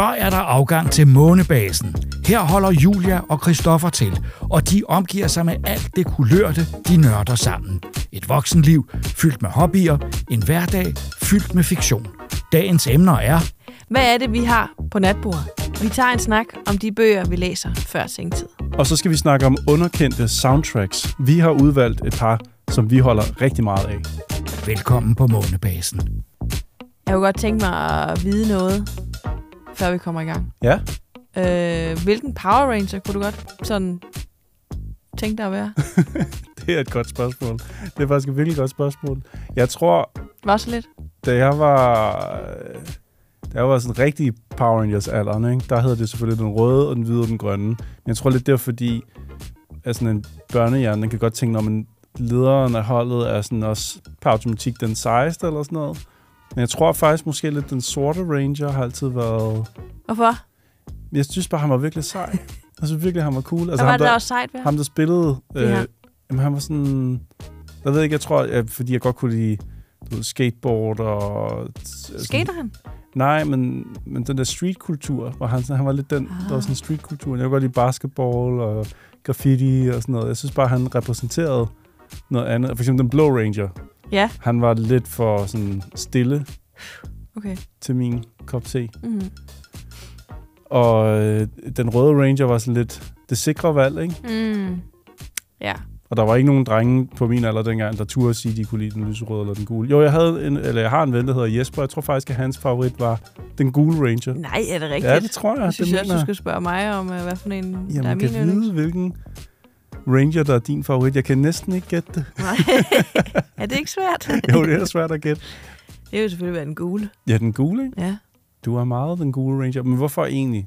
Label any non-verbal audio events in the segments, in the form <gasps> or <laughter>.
Så er der afgang til månebasen. Her holder Julia og Christoffer til, og de omgiver sig med alt det kulørte, de nørder sammen. Et voksenliv fyldt med hobbyer, en hverdag fyldt med fiktion. Dagens emner er Hvad er det, vi har på natbordet? Vi tager en snak om de bøger, vi læser før sengtid. Og så skal vi snakke om underkendte soundtracks. Vi har udvalgt et par, som vi holder rigtig meget af. Velkommen på månebasen. Jeg kunne godt tænke mig at vide noget, før vi kommer i gang. Ja, Øh, hvilken Power Ranger kunne du godt sådan tænke dig at være? <laughs> det er et godt spørgsmål. Det er faktisk et virkelig godt spørgsmål. Jeg tror, Var så lidt? da jeg var... Da jeg var sådan rigtig Power Rangers alderen, ikke? der hedder det selvfølgelig den røde og den hvide og den grønne. Men jeg tror lidt, det er fordi, at sådan en børnehjerne, den kan godt tænke, når man lederen af holdet er sådan også per automatik den sejeste eller sådan noget. Men jeg tror faktisk måske lidt, den sorte ranger har altid været... Hvorfor? Jeg synes bare, han var virkelig sej. Jeg synes virkelig, han var cool. Altså, Altså, Hvad var det, der var sejt ved ham? der spillede... Øh, jamen, han var sådan... Jeg ved ikke, jeg tror, at, fordi jeg godt kunne lide du ved, skateboard og... Skater han? Nej, men, men den der streetkultur, hvor han, han var lidt den, der var Ah. sådan streetkultur. Jeg kunne godt lide basketball og graffiti og sådan noget. Jeg synes bare, han repræsenterede noget andet. For eksempel den Blå Ranger. Ja, Han var lidt for sådan stille okay. til min kop te. Mm. Og øh, den Røde Ranger var sådan lidt det sikre valg, ikke? Mm. Ja. Og der var ikke nogen drenge på min alder dengang, der turde sige, at de kunne lide den lyserøde eller den gule. Jo, jeg, havde en, eller jeg har en ven, der hedder Jesper. Jeg tror faktisk, at hans favorit var den gule Ranger. Nej, er det rigtigt? Ja, det tror jeg. Jeg synes det jeg du skal spørge mig om, øh, hvad for en, der er Jamen, min kan yndlings. vide, hvilken Ranger, der er din favorit. Jeg kan næsten ikke gætte det. Nej. er det ikke svært? <laughs> Jo, det er svært at gætte. Det vil selvfølgelig være den gule. Ja, den gule, ikke? Ja. Du er meget den gule Ranger. Men hvorfor egentlig?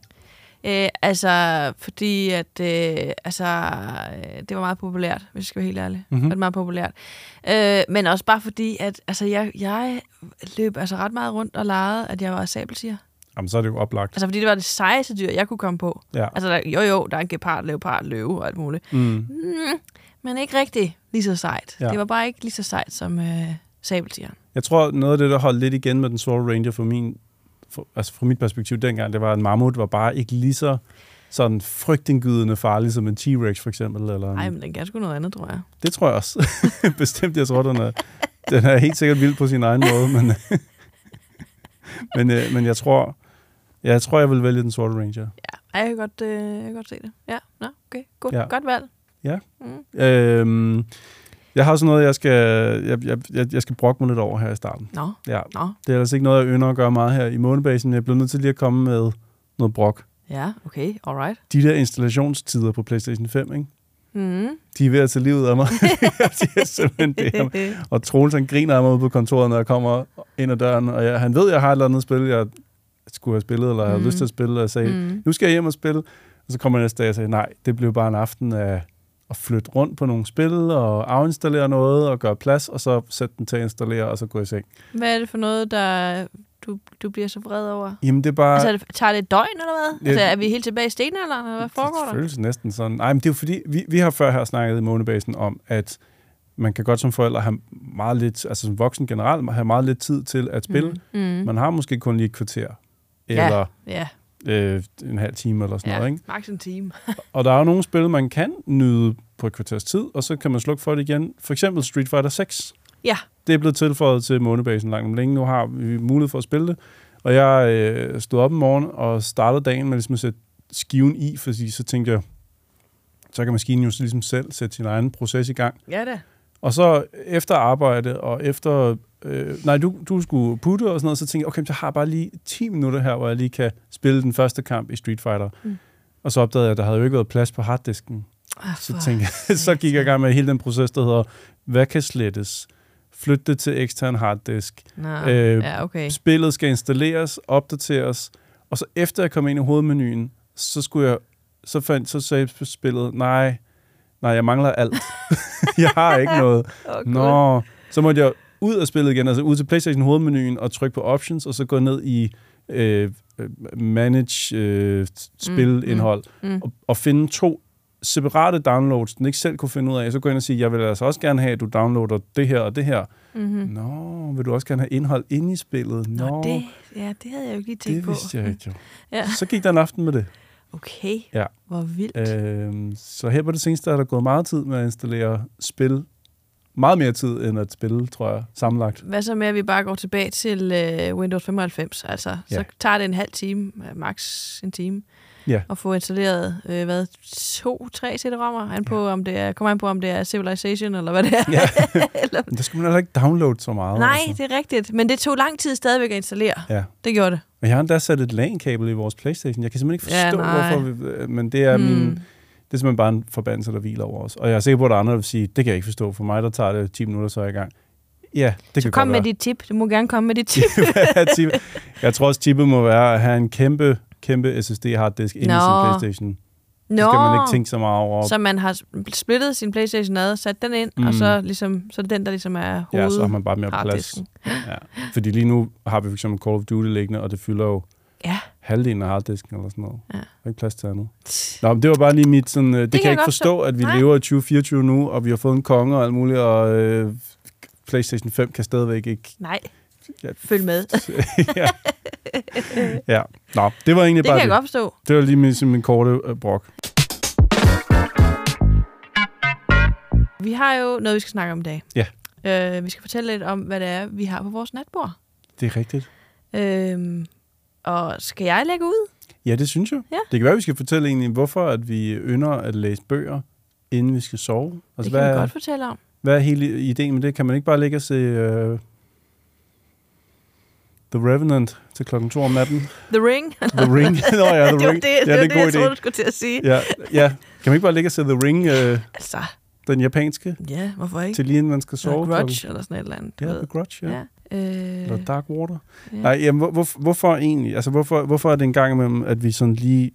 Øh, altså, fordi at, øh, altså, øh, det var meget populært, hvis jeg skal være helt ærlig. Mhm. Mm. Det var meget populært. Øh, men også bare fordi, at altså, jeg, jeg løb altså ret meget rundt og legede, at jeg var sabeltiger. Jamen, så er det jo oplagt. Altså, fordi det var det sejeste dyr, jeg kunne komme på. Ja. Altså, der, jo jo, der er en gepard, leopard, løve og alt muligt. Mm. Mm, men ikke rigtig lige så sejt. Ja. Det var bare ikke lige så sejt som øh, sabeltigeren. Jeg tror, noget af det, der holdt lidt igen med den sorte Ranger for min, for, altså fra mit perspektiv dengang, det var, at en mammut var bare ikke lige så sådan frygtindgydende farlig som en T-Rex for eksempel. Eller Nej, men den kan sgu noget andet, tror jeg. Det tror jeg også. <laughs> Bestemt, jeg tror, den er, den er helt sikkert vild på sin egen måde, men, <laughs> men, øh, men jeg tror, jeg tror, jeg vil vælge den sorte Ranger. Ja, jeg kan godt, øh, jeg kan godt se det. Ja, nå, okay. God, Ja. Godt valg. Ja. Mm. Øhm, jeg har sådan noget, jeg skal, jeg, jeg, jeg, skal brokke mig lidt over her i starten. Nå, Ja, nå. det er altså ikke noget, jeg ynder at gøre meget her i månebasen, jeg bliver nødt til lige at komme med noget brok. Ja, okay, alright. De der installationstider på PlayStation 5, ikke? Mm. de er ved at tage livet af mig. <laughs> de er simpelthen det. <laughs> Og Troels, han griner af mig ude på kontoret, når jeg kommer ind ad døren, og jeg, han ved, at jeg har et eller andet spil, jeg skulle have spillet, eller Mm. lyst til at spille, og sagde, Mm. nu skal jeg hjem og spille. Og så kommer jeg næste dag og sagde, nej, det blev bare en aften af at flytte rundt på nogle spil, og afinstallere noget, og gøre plads, og så sætte den til at installere, og så gå i seng. Hvad er det for noget, der du, du bliver så vred over? Jamen, det er bare... Altså, det, tager det et døgn, eller hvad? Ja. Altså, er vi helt tilbage i stenalderen, eller hvad foregår det der? føles næsten sådan. Nej, men det er jo fordi, vi, vi har før her snakket i månebasen om, at man kan godt som forældre have meget lidt, altså som voksen generelt, have meget lidt tid til at spille. Mm. Mm. Man har måske kun lige et kvarter. Eller Ja, øh, en halv time eller sådan ja. noget. Ikke? max en time. <laughs> Og der er jo nogle spil, man kan nyde på et kvarters tid, og så kan man slukke for det igen. For eksempel Street Fighter 6. Ja. Det er blevet tilføjet til månebasen langt om længe. Nu har vi mulighed for at spille det. Og jeg øh, stod op en morgen og startede dagen med ligesom at sætte skiven i, fordi så tænkte jeg, så kan maskinen jo så ligesom selv sætte sin egen proces i gang. Ja da. Og så efter arbejde, og efter... Øh, nej, du, du skulle putte og sådan noget, så tænkte jeg, okay, så har jeg bare lige 10 minutter her, hvor jeg lige kan spille den første kamp i Street Fighter. Mm. Og så opdagede jeg, at der havde jo ikke været plads på harddisken. Ah, Så tænkte jeg, <laughs> så gik jeg i gang med hele den proces, der hedder, hvad kan slettes? Flyt det til ekstern harddisk. Nå, Øh, ja, okay. Spillet skal installeres, opdateres, og så efter jeg kom ind i hovedmenuen, så skulle jeg, så, fandt, så sagde spillet, nej, nej, jeg mangler alt. <laughs> jeg har ikke noget. <laughs> Oh, Nå, så måtte jeg ud af spillet igen, altså ud til PlayStation hovedmenuen og trykke på options, og så gå ned i øh, øh, manage øh, spilindhold, Mm. og, og finde to separate downloads, den ikke selv kunne finde ud af, så gå ind og sige, jeg vil altså også gerne have, at du downloader det her og det her. Mm-hmm. Nå, vil du også gerne have indhold inde i spillet? Nå, Nå, det, ja, det havde jeg jo ikke lige tænkt det på. vidste jeg ikke jo. Ja. Så gik der en aften med det. Okay, Ja. hvor vildt. Øhm, så her på det seneste er der gået meget tid med at installere spil. Meget mere tid end at spille, tror jeg, sammenlagt. Hvad så med, at vi bare går tilbage til øh, Windows 95? Altså, Ja. så tager det en halv time, øh, max en time, Ja. at få installeret, øh, hvad, to, tre CD-rommer? Han på, om det er, kommer an på, om det er Civilization, eller hvad det er. Ja. <laughs> eller, Men der skulle man heller ikke downloade så meget. nej, altså. det er rigtigt. Men det tog lang tid stadigvæk at installere. Ja. Det gjorde det. Men jeg har endda sat et LAN-kabel i vores Playstation. Jeg kan simpelthen ikke Ja, forstå, nej. hvorfor vi, øh, men det er Hmm. min... Det er simpelthen bare en forbandelse, der hviler over os. Og jeg er sikker på, at der er andre, der vil sige, det kan jeg ikke forstå. For mig, der tager det 10 minutter, så er jeg i gang. Ja, det Så kan kom med være. dit tip. Du må gerne komme med dit <laughs> tip. Jeg tror også, tippet må være at have en kæmpe, kæmpe SSD-harddisk inde i sin Playstation. Nå, Så skal man ikke tænke så meget over. så man har splittet sin Playstation ad, sat den ind, mm. Mm. og så, ligesom, så er det den, der ligesom er ja, så har hoved man bare mere plads. Ja. Fordi lige nu har vi for eksempel Call of Duty liggende, og det fylder jo Ja. Halvdelen af harddisken eller sådan noget. Ja. Der er ikke plads til andet. Nå, men det var bare lige mit sådan, øh, det, det kan jeg ikke forstå, at vi Nej. lever i 2024 nu, og vi har fået en konge og alt muligt, og øh, PlayStation 5 kan stadigvæk ikke... Nej, Ja. følg med. <laughs> ja. ja. Nå, det var egentlig Det bare kan jeg det. godt forstå. Det var lige min, min korte øh, brok. Vi har jo noget, vi skal snakke om i dag. Ja. Øh, vi skal fortælle lidt om, hvad det er, vi har på vores natbord. Det er rigtigt. Øh, og skal jeg lægge ud? Ja, det synes jeg. Ja. Det kan være, at vi skal fortælle egentlig, hvorfor at vi ynder at læse bøger, inden vi skal sove. Det Altså, kan hvad, vi godt fortælle om. hvad er hele ideen med det? Kan man ikke bare ligge og se uh, The Revenant til klokken to om natten? The Ring. The Ring. <laughs> Nå ja, The det Ring. det, ja, det, er det, en god jeg troede, du skulle til at sige. Ja, ja. Kan man ikke bare ligge og se The Ring, uh, Altså, den japanske, ja, hvorfor ikke? til lige inden man skal sove? Grudge eller sådan et eller andet. Ja, ved. The Grudge, ja. ja. Øh, Eller Dark Water. ja. Nej, jamen, hvor, hvor, hvorfor egentlig? Altså, hvorfor, hvorfor er det en gang imellem, at vi sådan lige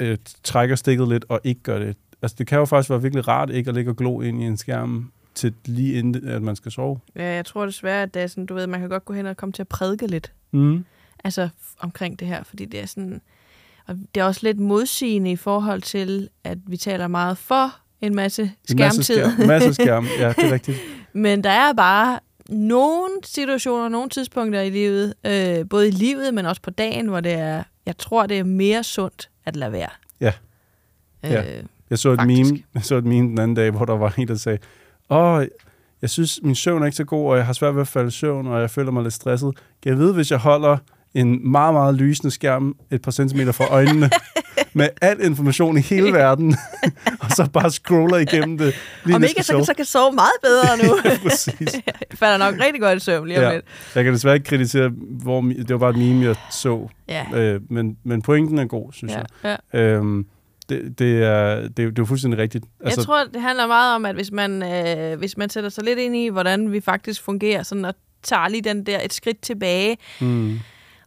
øh, trækker stikket lidt og ikke gør det? Altså, det kan jo faktisk være virkelig rart ikke at ligge og glo ind i en skærm til lige inden, at man skal sove. ja, jeg tror desværre, at det er sådan, du ved, man kan godt gå hen og komme til at prædike lidt. Mm. altså omkring det her, fordi det er sådan, og det er også lidt modsigende i forhold til, at vi taler meget for en masse En skærmtid, Masse skærm, masse skærm. Ja, det er <laughs> rigtigt. men der er bare nogle situationer, nogle tidspunkter i livet, øh, både i livet, men også på dagen, hvor det er, jeg tror, det er mere sundt at lade være. Ja. Øh, Ja. Jeg så, et Faktisk. meme, jeg så et meme den anden dag, hvor der var en, der sagde, åh, jeg synes, min søvn er ikke så god, og jeg har svært ved at falde i søvn, og jeg føler mig lidt stresset. Kan jeg vide, hvis jeg holder en meget, meget lysende skærm et par centimeter fra øjnene, <laughs> <laughs> med al information i hele verden, <laughs> og så bare scroller igennem det. Lige Om ikke, så, kan- så kan sove meget bedre nu. <laughs> Præcis. jeg falder nok rigtig godt i søvn lige om Ja. lidt. Jeg kan desværre ikke kritisere, hvor det var bare et meme, jeg så. Ja. Øh, men, men pointen er god, synes ja. jeg. ja. Øhm, det, det, er, det, er, det er fuldstændig rigtigt. Altså, jeg tror, det handler meget om, at hvis man, øh, hvis man sætter sig lidt ind i, hvordan vi faktisk fungerer, sådan og tager lige den der et skridt tilbage, mm,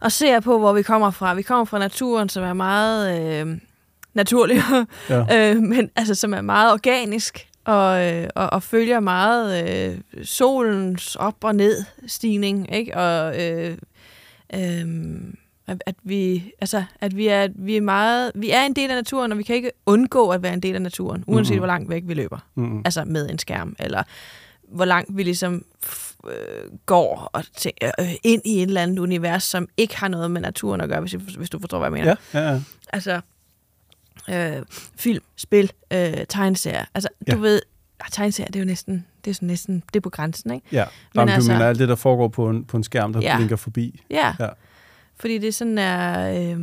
og ser på, hvor vi kommer fra. Vi kommer fra naturen, som er meget øh, naturlig, <laughs> ja. øh, men altså, som er meget organisk, og, øh, og, og følger meget øh, solens op- og ned stigning, ikke? Og øh, øh, at, vi altså at vi er vi er meget vi er en del af naturen og vi kan ikke undgå at være en del af naturen uanset Mhm. hvor langt væk vi løber Mm, altså med en skærm eller hvor langt vi ligesom øh, går og tænker, øh, ind i et eller andet univers som ikke har noget med naturen at gøre hvis, hvis du forstår hvad jeg mener ja, ja, ja. altså øh, film spil øh, tegneserier altså Ja. du ved ah, tegneserier det er jo næsten det er sådan næsten det er på grænsen ikke ja. Men Men, altså- du mener alt det, der foregår på en, på en skærm, der Ja. blinker forbi. Ja. Ja. Fordi det sådan er... Øh,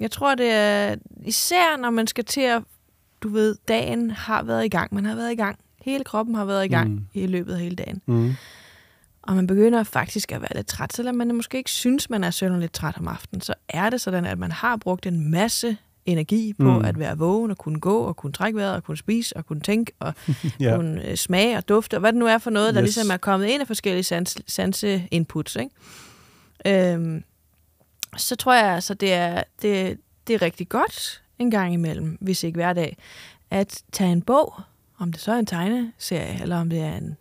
jeg tror, det er... Især når man skal til at... Du ved, dagen har været i gang. Man har været i gang. Hele kroppen har været i gang Mm. i løbet af hele dagen. Mm. Og man begynder faktisk at være lidt træt, selvom man måske ikke synes, man er sønderligt træt om aftenen, så er det sådan, at man har brugt en masse energi på Mm. at være vågen og kunne gå og kunne trække vejret og kunne spise og kunne tænke og <laughs> Ja. kunne øh, smage og dufte og hvad det nu er for noget, der Yes. ligesom er kommet ind af forskellige sans, sanse inputs. Ikke? Øhm, så tror jeg altså, det er, det, det er rigtig godt en gang imellem, hvis ikke hver dag, at tage en bog, om det så er en tegneserie, eller om det er en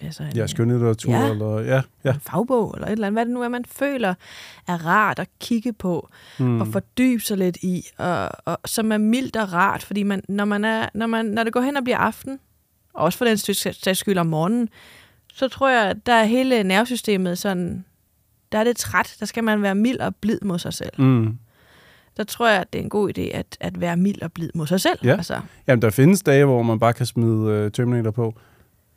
altså en, Ja, skønlitteratur, Ja. eller... Ja, ja. en fagbog, eller et eller andet, hvad det nu er, man føler er rart at kigge på, mm. og fordybe sig lidt i, og, og som er mildt og rart, fordi man, når, man er, når, man, når det går hen og bliver aften, og også for den sags skyld om morgenen, så tror jeg, at der er hele nervesystemet sådan, der er det træt, der skal man være mild og blid mod sig selv. Mm. Der tror jeg, at det er en god idé at, at være mild og blid mod sig selv. Ja. Altså, Jamen, der findes dage, hvor man bare kan smide uh, Terminator på,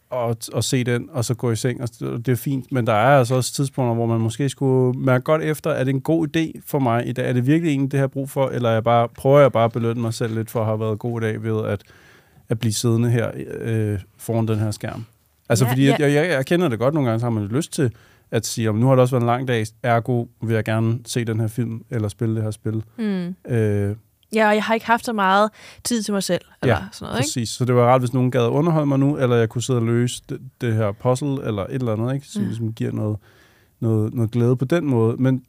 og, og se den, og så gå i seng, og det er fint. Men der er altså også tidspunkter, hvor man måske skulle mærke godt efter, er det en god idé for mig i dag? Er det virkelig en, det har brug for? Eller er jeg bare, prøver jeg bare at belønne mig selv lidt for at have været god i dag ved at, at blive siddende her øh, foran den her skærm? Altså, Ja, fordi ja. jeg, jeg, jeg kender det godt nogle gange, så har man lyst til at sige, om nu har det også været en lang dag, ergo vil jeg gerne se den her film, eller spille det her spil. mm. Øh, Ja, og jeg har ikke haft så meget tid til mig selv, eller Ja, sådan noget, ikke? Præcis, så det var rart, hvis nogen gad underholde mig nu, eller jeg kunne sidde og løse det, det her puzzle, eller et eller andet, ikke? som Mm. ligesom giver noget, noget, noget glæde på den måde. Men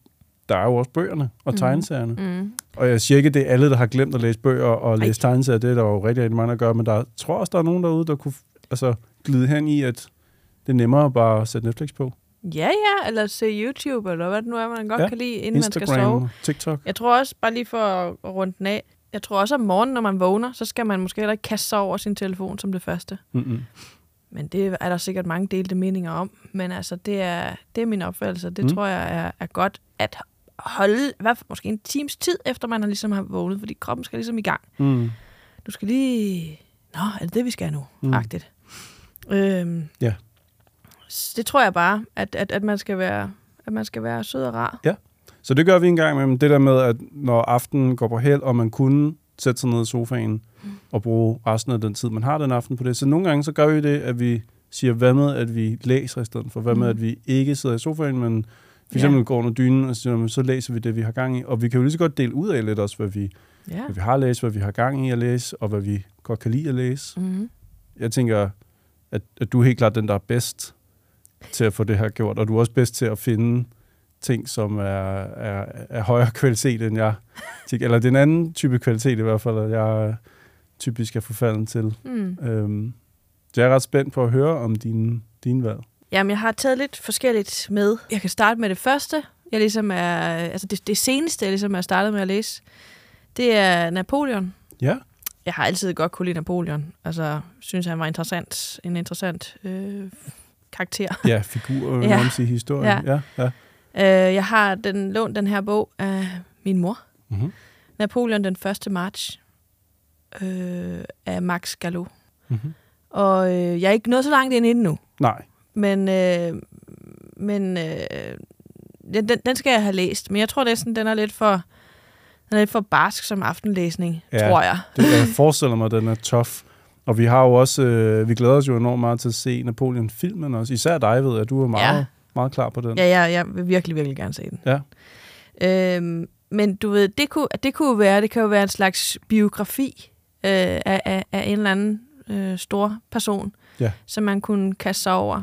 der er jo også bøgerne og Mhm. tegneserierne. Mm. Og jeg siger ikke, at det er alle, der har glemt at læse bøger og Ej. læse tegneserier. Det er der jo rigtig, rigtig mange, der gør. Men der tror også, der er nogen derude, der kunne altså, glide hen i, at det er nemmere bare at sætte Netflix på. Ja, ja, eller se YouTube, eller hvad det nu er, man godt Ja, kan lide, inden man skal sove. Instagram, TikTok. Jeg tror også, bare lige for at at runde den af, jeg tror også om morgenen, når man vågner, så skal man måske heller ikke kaste sig over sin telefon som det første. Mm-mm. Men det er der sikkert mange delte meninger om. Men altså, det er, det er min opfattelse. Det Mm. tror jeg er, er godt at holde, hvad, måske en times tid, efter man har ligesom har vågnet, fordi kroppen skal ligesom i gang. Mm. Du skal lige... Nå, er det det, vi skal nu? Mm. Agtigt. Øhm, Ja. Det tror jeg bare, at, at, at, man skal være, at man skal være sød og rar. Så det gør vi en gang imellem. Det der med, at når aftenen går på held, og man kunne sætte sig ned i sofaen og bruge resten af den tid, man har den aften på det. Så nogle gange så gør vi det, at vi siger, hvad med, at vi læser i stedet for? Hvad med, Mm. at vi ikke sidder i sofaen, men for Ja. eksempel går under dynen, og siger, "Jamen, så læser vi det, vi har gang i. Og vi kan jo lige så godt dele ud af lidt også, hvad vi, Ja. hvad vi har læst, hvad vi har gang i at læse, og hvad vi godt kan lide at læse. Mm-hmm. Jeg tænker, at, at du er helt klart den, der er bedst til at få det her gjort, og du er også bedst til at finde ting, som er, er, er højere kvalitet, end jeg. Eller det er en anden type kvalitet i hvert fald, at jeg typisk er forfalden til. Mm. Øhm, så jeg er ret spændt på at høre om dine, dine valg. Jamen, jeg har taget lidt forskelligt med. Jeg kan starte med det første. Jeg ligesom er, altså det, det seneste, jeg ligesom er startet med at læse, det er Napoleon. Ja, Jeg har altid godt kunne lide Napoleon. Altså, synes han var interessant, en interessant øh, karakter. ja figur <laughs> Ja. ja. i historien. Ja. Ja, ja. Øh, jeg har den, lånt den her bog af min mor. Mm-hmm. Napoleon den 1. marts øh, af Max Gallo. Mm-hmm. Og øh, jeg er ikke nået så langt ind i den nu. Nej, Men, øh, men øh, den, den, skal jeg have læst. Men jeg tror næsten, den er lidt for, den er lidt for barsk som aftenlæsning, Ja. tror jeg. det, jeg <laughs> forestiller mig, at den er tough. Og vi har jo også, øh, vi glæder os jo enormt meget til at se Napoleon-filmen også. Især dig, ved jeg, du er meget, ja. Ja. meget klar på den. Ja, jeg, jeg vil virkelig, virkelig gerne se den. Ja. Øhm, men du ved, det kunne, det kunne være, det kan jo være en slags biografi øh, af, af, af en eller anden øh, stor person, Ja. som man kunne kaste sig over.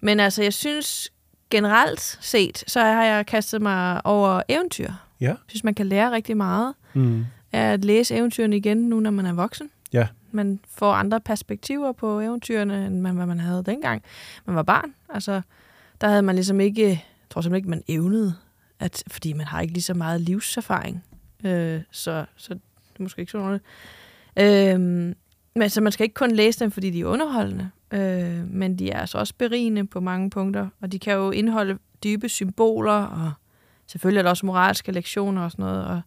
Men altså, jeg synes generelt set, så har jeg kastet mig over eventyr. Ja. Jeg synes, man kan lære rigtig meget Mm. af at læse eventyrene igen, nu når man er voksen. Man får andre perspektiver på eventyrene, end man, hvad man havde dengang. Man var barn. Altså, der havde man ligesom ikke, jeg tror simpelthen ikke, man evnede, at, fordi man har ikke lige så meget livserfaring. Øh, så, så det er måske ikke så noget. Øh, men så man skal ikke kun læse dem, fordi de er underholdende, øh, men de er altså også berigende på mange punkter, og de kan jo indeholde dybe symboler, og selvfølgelig er der også moralske lektioner og sådan noget, og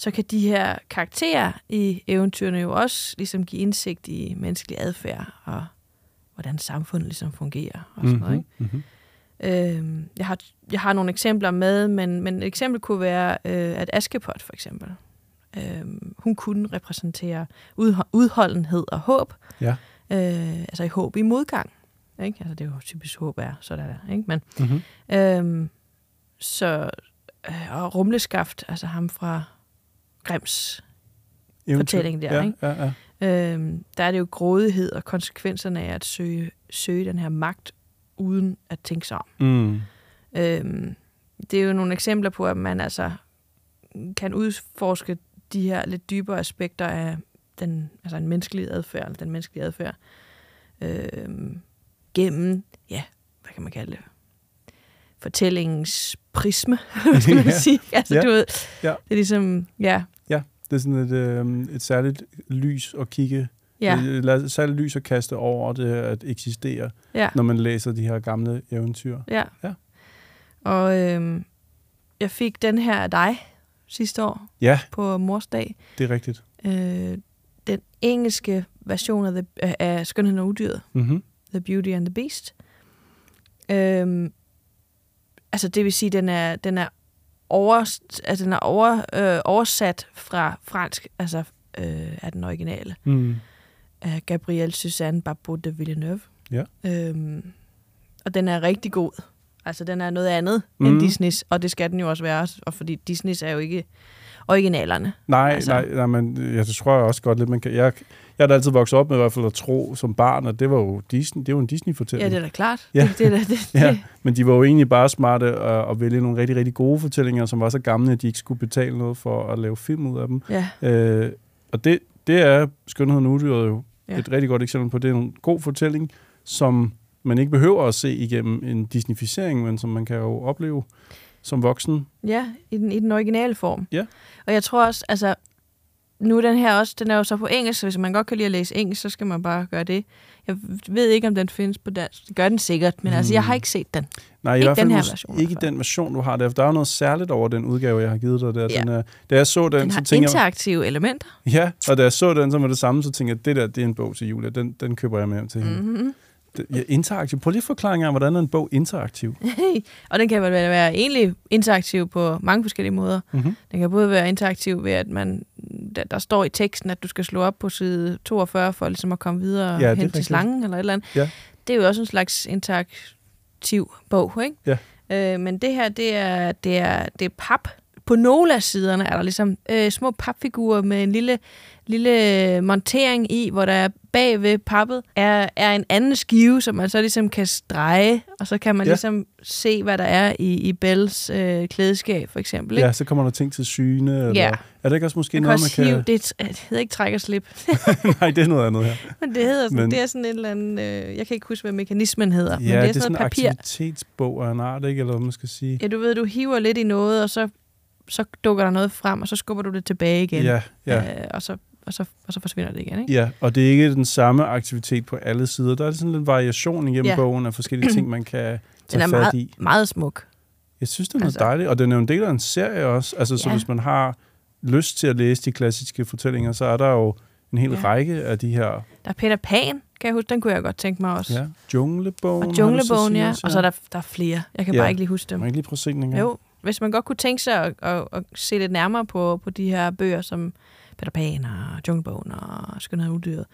så kan de her karakterer i eventyrene jo også ligesom give indsigt i menneskelig adfærd, og hvordan samfundet ligesom fungerer og sådan noget, ikke? Mm-hmm. Øh, jeg, har, jeg har nogle eksempler med, men, men et eksempel kunne være, øh, at Askepot for eksempel, øh, hun kunne repræsentere udho- udholdenhed og håb. Ja. Øh, altså i håb i modgang. Ikke? Altså det er jo typisk håb er, så der er, ikke? Men, Mm-hmm. øh, så, øh, og Rumleskaft, altså ham fra Grims fortælling der, ja, ikke? Ja, ja. Øhm, der er det jo grådighed og konsekvenserne af at søge, søge den her magt, uden at tænke sig om. Mm. Øhm, det er jo nogle eksempler på, at man altså kan udforske de her lidt dybere aspekter af den, altså en menneskelig adfærd, eller den menneskelige adfærd. Øhm, gennem, ja, hvad kan man kalde det? Fortællingens prisme, <laughs> <laughs> skal man Ja. sige. Altså, Ja. du ved, Ja. det er ligesom, ja, Det er sådan et, øh, et særligt lys at kigge, ja, et, et særligt lys at kaste over det at eksistere, ja. når man læser de her gamle eventyr. Ja. Ja. Og øhm, jeg fik den her af dig sidste år Ja, på mors dag. det er rigtigt. Øh, den engelske version af, the, af Skønheden og Udyret, Mm-hmm. The Beauty and the Beast. Øhm, altså det vil sige, den er, den er, over, altså, den er over, øh, oversat fra fransk, altså øh, af den originale, Mm. af Gabrielle Suzanne Barbeau de Villeneuve. Ja. Øhm, og den er rigtig god. Altså, den er noget andet mm. End Disneys, og det skal den jo også være, og fordi Disneys er jo ikke originalerne. Nej, Altså- nej, nej, men jeg det tror jeg også godt lidt, man kan... Jeg, jeg har da altid vokset op med i hvert fald at tro som barn, at det var jo Disney, det var en Ja, Disney-fortælling. det er da klart. Ja. Det, det, er da- det, <laughs> Ja. det, Men de var jo egentlig bare smarte at, at vælge nogle rigtig, rigtig gode fortællinger, som var så gamle, at de ikke skulle betale noget for at lave film ud af dem. ja. Øh, og det, det er Skønheden Udyret jo Ja. ja. et rigtig godt eksempel på. Det er en god fortælling, som man ikke behøver at se igennem en Disneyficering, men som man kan jo opleve som voksen. Ja, i den, i den originale form. Ja. Og jeg tror også, altså, nu er den her også, den er jo så på engelsk, så hvis man godt kan lide at læse engelsk, så skal man bare gøre det. Jeg ved ikke, om den findes på dansk. Det gør den sikkert, men mm. altså, jeg har ikke set den. Nej, i Ikke hvert fald den her version i ikke fald. den version, du har der. Der er jo noget særligt over den udgave, jeg har givet dig der. Ja. Den er, da jeg så den, Den så har tænker jeg, interaktive elementer. ja, og da jeg så den, så var det samme, så tænkte jeg, det der, det er en bog til Julia. Den, den køber jeg med hjem til hende. Mm-hmm. Ja, interaktiv. Prøv lige at forklare engang, hvordan er en bog interaktiv? <laughs> og den kan vel være egentlig interaktiv på mange forskellige måder. Mm-hmm. Den kan både være interaktiv ved, at man, der, der står i teksten, at du skal slå op på side 42 for ligesom at komme videre Ja, hen til rigtigt. slangen eller et eller andet. Ja. Det er jo også en slags interaktiv bog, ikke? Ja. Øh, men det her, det er, det, er, det er pap. På nogle af siderne er der ligesom øh, små papfigurer med en lille, lille montering i, hvor der er bag ved pappet er, er en anden skive, som man så ligesom kan strege, og så kan man Ja. ligesom se, hvad der er i, i Bells øh, klædeskab, for eksempel. Ikke? Ja, så kommer der ting til syne. Eller, Ja. Er det ikke også måske Man noget, man kan... det, det hedder ikke træk og slip, <laughs> Nej, det er noget andet her. men det hedder sådan, Men- men, det er sådan et eller andet, øh, jeg kan ikke huske, hvad mekanismen hedder, men Ja, det er det er sådan sådan en papir. aktivitetsbog af en art, ikke? Eller hvad man skal sige. Ja, du ved, du hiver lidt i noget, og så, så dukker der noget frem, og så skubber du det tilbage igen, Ja, ja. Øh, og, så, og, så, og så forsvinder det igen, ikke? Ja, og det er ikke den samme aktivitet på alle sider. Der er sådan lidt variation igennem Ja. bogen af forskellige ting, man kan <clears throat> Den tage er fat meget, i. meget smuk. Jeg synes, det er noget Altså- dejligt, og den er jo en del af en serie også. Altså, så Ja. hvis man har lyst til at læse de klassiske fortællinger, så er der jo en hel Ja. række af de her. Der er Peter Pan, kan jeg huske, den kunne jeg godt tænke mig også. Ja, Junglebogen. Og Junglebogen, ja. Og så er der, der er flere. Jeg kan Ja. bare ikke lige huske dem. Jeg ikke lige prøve at se den engang? Jo, hvis man godt kunne tænke sig at, at, at se lidt nærmere på, på de her bøger, som Peter Pan og Junglebogen og Skønhed og Udyret,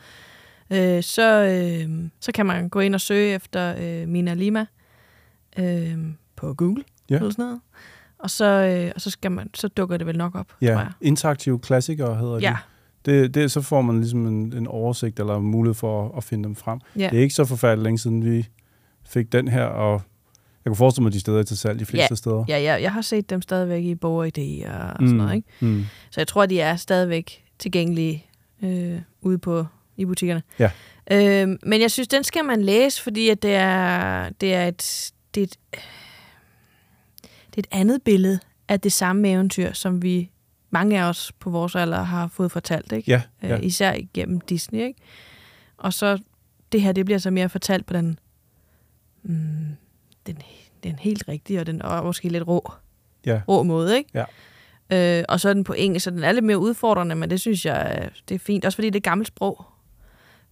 øh, så, øh, så kan man gå ind og søge efter øh, Mina Lima øh, på Google Ja. eller sådan noget. Og så, øh, og så, skal man, så dukker det vel nok op, tror Ja, jeg. interaktive klassikere hedder Ja, de. Det, det, så får man ligesom en, en oversigt eller mulighed for at, at finde dem frem. ja. Det er ikke så forfærdeligt længe siden, vi fik den her, og jeg kunne forestille mig, at de steder er til salg de fleste Ja. steder. Ja, ja, jeg har set dem stadigvæk i Bog og og sådan noget, ikke? Mm. Så jeg tror, de er stadigvæk tilgængelige øh, ude på i butikkerne. Ja. Øh, men jeg synes, den skal man læse, fordi at det er, det er et, det er et, det er et andet billede af det samme eventyr, som vi mange af os på vores alder har fået fortalt, ikke? Ja, ja. Øh, især igennem Disney, ikke? Og så det her, det bliver så mere fortalt på den, mm, den, den helt rigtige, og den og måske lidt rå, Ja. rå måde, ikke? Ja. Øh, og så er den på engelsk, så den er lidt mere udfordrende, men det synes jeg, det er fint. Også fordi det er gammelt sprog.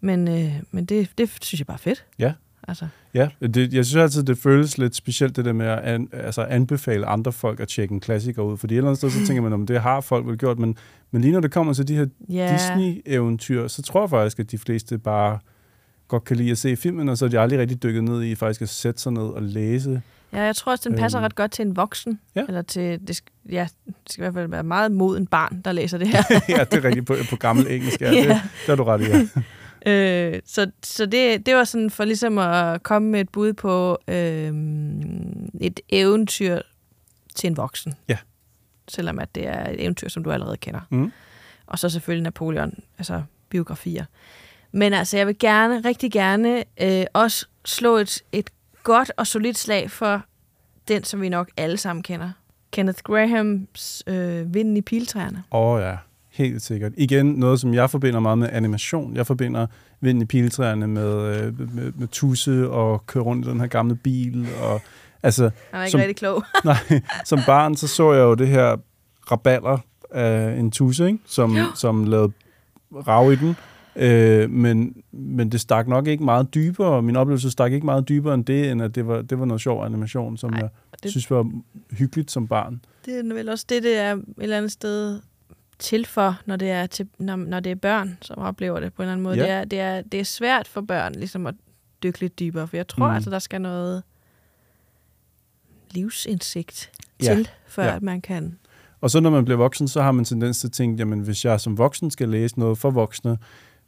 Men, øh, men det, det synes jeg bare er fedt. Ja. Altså, Ja, det, jeg synes altid, det føles lidt specielt, det der med at an, altså anbefale andre folk at tjekke en klassiker ud. Fordi et eller andet sted, så tænker man, om det har folk vel gjort, men, men lige når det kommer til de her ja, Disney-eventyr, så tror jeg faktisk, at de fleste bare godt kan lide at se filmen, og så er de aldrig rigtig dykket ned i faktisk at sætte sig ned og læse. ja, jeg tror også, den passer Øhm. ret godt til en voksen. Ja. Eller til, det, ja, det skal i hvert fald være meget moden barn, der læser det her. <laughs> ja, det er rigtigt på, på gammel engelsk. Ja, Ja. det, det har du ret i. Ja. <laughs> Øh, så så det, det var sådan for ligesom at komme med et bud på øh, et eventyr til en voksen. Ja. Selvom at det er et eventyr, som du allerede kender. Mm. Og så selvfølgelig Napoleon, altså biografier. Men altså, jeg vil gerne, rigtig gerne, øh, også slå et, et godt og solidt slag for den, som vi nok alle sammen kender. Kenneth Grahams øh, Vinden i piltræerne. Åh oh, ja, helt sikkert. Igen, noget, som jeg forbinder meget med animation. Jeg forbinder Vinden i piltræerne med, øh, med, med tusse og køre rundt i den her gamle bil. Og, altså, Han er ikke som, rigtig klog. <laughs> nej, som barn, så så jeg jo det her raballer af en tusse, ikke? Som, som lavede rav i den. Øh, men, men det stak nok ikke meget dybere. Min oplevelse stak ikke meget dybere end det, end at det var, det var noget sjov animation, som Nej, jeg det- synes var hyggeligt som barn. Det er vel også det, det er et eller andet sted til for, når det er, til, når, når det er børn, som oplever det på en eller anden måde. Ja. Det, er, det, er, det er svært for børn ligesom at dykke lidt dybere, for jeg tror Mm. altså, der skal noget livsindsigt Ja. til, før Ja. at man kan... Og så når man bliver voksen, så har man tendens til at tænke, jamen hvis jeg som voksen skal læse noget for voksne,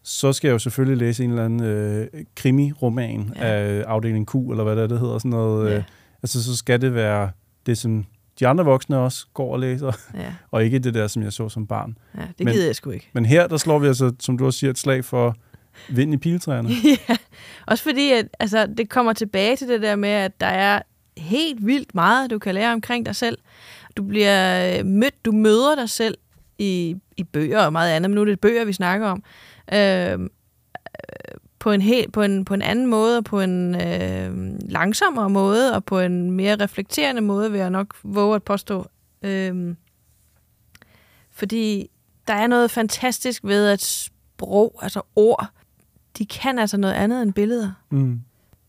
så skal jeg jo selvfølgelig læse en eller anden øh, krimi-roman Ja. ja. af afdeling Q, eller hvad det, er, det hedder. Sådan noget, Ja. øh, altså så skal det være det, som de andre voksne også går og læser, Ja, <laughs> og ikke det der, som jeg så som barn. ja det Men- gider jeg sgu ikke. Men her, der slår vi altså, som du også siger, et slag for vind i piletræerne. <laughs> ja, også fordi, at altså, det kommer tilbage til det der med, at der er helt vildt meget, du kan lære omkring dig selv. Du bliver øh, mødt, du møder dig selv i, i bøger og meget andet, men nu er det bøger, vi snakker om. Øh, på en, helt, på, en, på en anden måde, og på en øh, langsommere måde, og på en mere reflekterende måde, vil jeg nok våge at påstå. Øh, fordi der er noget fantastisk ved, at sprog, altså ord, de kan altså noget andet end billeder. Mm.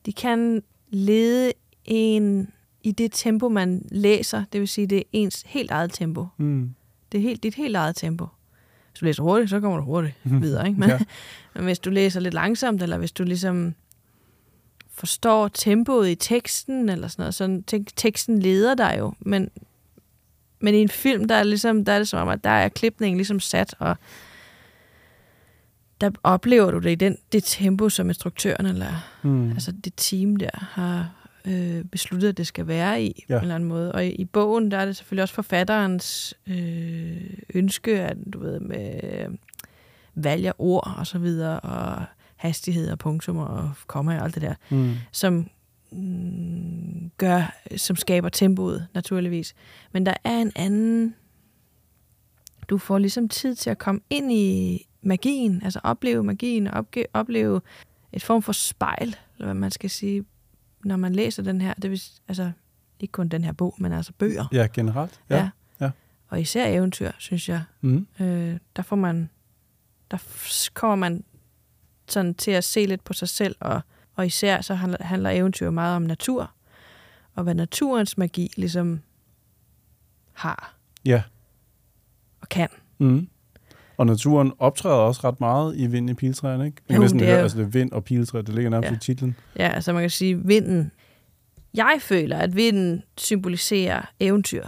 De kan lede en i det tempo, man læser. Det vil sige, det er ens helt eget tempo. Mm. Det er helt, dit helt eget tempo. Hvis du læser hurtigt, så kommer du hurtigt <laughs> videre. Ikke? Men, Ja. men hvis du læser lidt langsomt, eller hvis du ligesom forstår tempoet i teksten, eller sådan noget, så tek- teksten leder dig jo. Men, men i en film, der er, ligesom, der er det som om, at der er klipningen ligesom sat, og der oplever du det i den, det tempo, som instruktøren eller Mm. altså det team der har øh, besluttet, at det skal være i, ja. På en eller anden måde. Og i, i bogen, der er det selvfølgelig også forfatterens øh, ønske, at du ved, med valg af ord og så videre, og hastighed og punktum og komma og alt det der, Mm. som mm, gør, som skaber tempoet, naturligvis. Men der er en anden... Du får ligesom tid til at komme ind i magien, altså opleve magien, og opge- opleve et form for spejl, eller hvad man skal sige, når man læser den her. Det vil, altså, ikke kun den her bog, men altså bøger. Ja, generelt. Ja. ja. Og især eventyr, synes jeg. Mm. Øh, der får man, der kommer man sådan til at se lidt på sig selv, og, og især så handler, handler eventyr meget om natur, og hvad naturens magi ligesom har Ja. og kan. Mm. Og naturen optræder også ret meget i vind i piletræerne, ikke? Man kan Jo, næsten det er høre, altså det er vind og piletræ, det ligger nærmest Ja. i titlen. Ja, altså man kan sige, vinden. Jeg føler, at vinden symboliserer eventyr.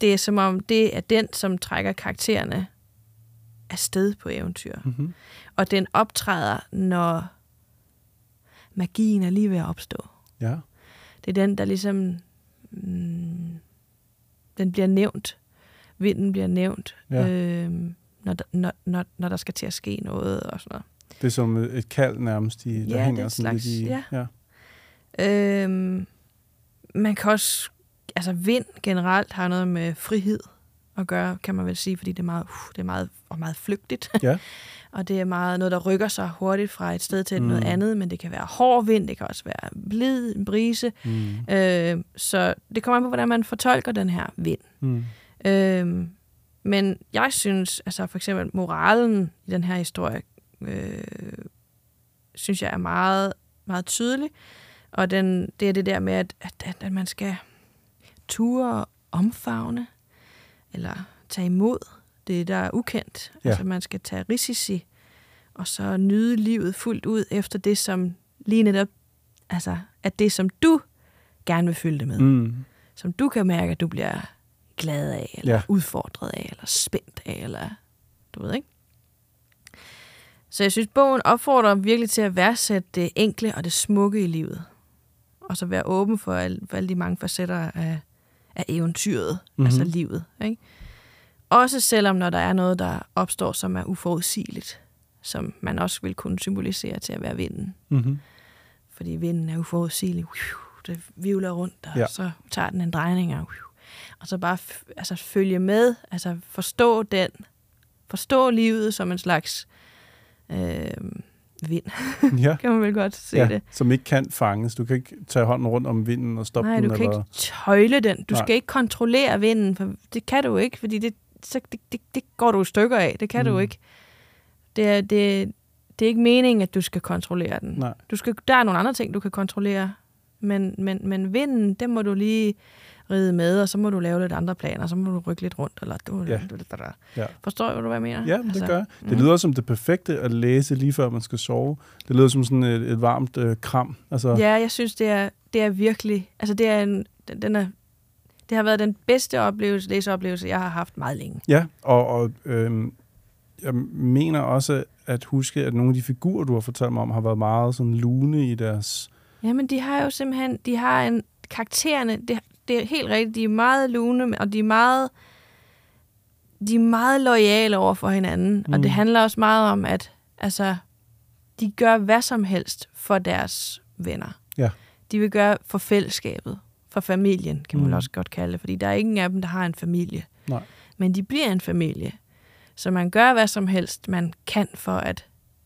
Det er som om, det er den, som trækker karaktererne afsted på eventyr. Mm-hmm. Og den optræder, når magien er lige ved at opstå. Ja. Det er den, der ligesom... Mm, den bliver nævnt. Vinden bliver nævnt, Ja. øhm, når, der, når, når, når der skal til at ske noget og sådan noget. Det er som et kald nærmest, i, der Ja, det hænger er et sådan lidt slags- i... ja. ja. Øhm, man kan også... Altså vind generelt har noget med frihed at gøre, kan man vel sige, fordi det er meget, uh, det er meget, og meget flygtigt. Ja. <laughs> og det er meget noget, der rykker sig hurtigt fra et sted til Mm. noget andet, men det kan være hård vind, det kan også være blid, en brise. Mm. Øh, så det kommer an på, hvordan man fortolker den her vind. Mm. Øh, men jeg synes, altså for eksempel moralen i den her historie, øh, synes jeg er meget, meget tydelig. Og den, det er det der med, at, at, at, man skal ture og omfavne, eller tage imod det, der er ukendt. Ja. Altså man skal tage risici, og så nyde livet fuldt ud efter det, som lige netop, altså at det, som du gerne vil fylde det med. Mm. Som du kan mærke, at du bliver glad af, eller Ja. udfordret af, eller spændt af, eller du ved ikke. Så jeg synes, bogen opfordrer virkelig til at værdsætte det enkle og det smukke i livet. Og så være åben for, al, for alle de mange facetter af, af eventyret, Mhm. mm-hmm. altså livet. Ikke? Også selvom når der er noget, der opstår, som er uforudsigeligt. som man også vil kunne symbolisere til at være vinden. Mm-hmm. Fordi vinden er uforudsigelig. Det vivler rundt, og ja. så tager den en drejning, og, og så bare altså, følge med, altså forstå den, forstå livet som en slags øh, vind, Ja. <laughs> kan man vel godt se ja, det. som ikke kan fanges. Du kan ikke tage hånden rundt om vinden og stoppe Nej, den. du kan eller... ikke tøjle den. Du Nej. skal ikke kontrollere vinden, for det kan du ikke, fordi det, så, det, det, det går du i stykker af. Det kan. Mm. du ikke. Det er, det, det er ikke meningen, at du skal kontrollere den. Nej. Du skal, der er nogle andre ting, du kan kontrollere, men, men, men vinden, den må du lige ride med, og så må du lave lidt andre planer, så må du rykke lidt rundt. Eller, du, Ja. Ja. Forstår du, hvad jeg mener? Ja, men det gør jeg. Det mm. lyder som det perfekte at læse lige før man skal sove. Det lyder som sådan et, et varmt øh, kram. Altså, Ja, jeg synes, det er, det er virkelig... Altså, det er en... Den, den er, det har været den bedste oplevelse, læseoplevelse, jeg har haft meget længe. Ja, og, og øhm, jeg mener også at huske, at nogle af de figurer, du har fortalt mig om, har været meget sådan lune i deres... Jamen, de har jo simpelthen... De har en... Karaktererne, det, det er helt rigtigt, de er meget lune, og de er meget... De er meget lojale over for hinanden, mm. og Mm. det handler også meget om, at altså, de gør hvad som helst for deres venner. Ja. De vil gøre for fællesskabet, for familien, kan man Mm. mm. også godt kalde det, fordi der er ingen af dem, der har en familie. Nej. Men de bliver en familie. Så man gør hvad som helst, man kan for, at,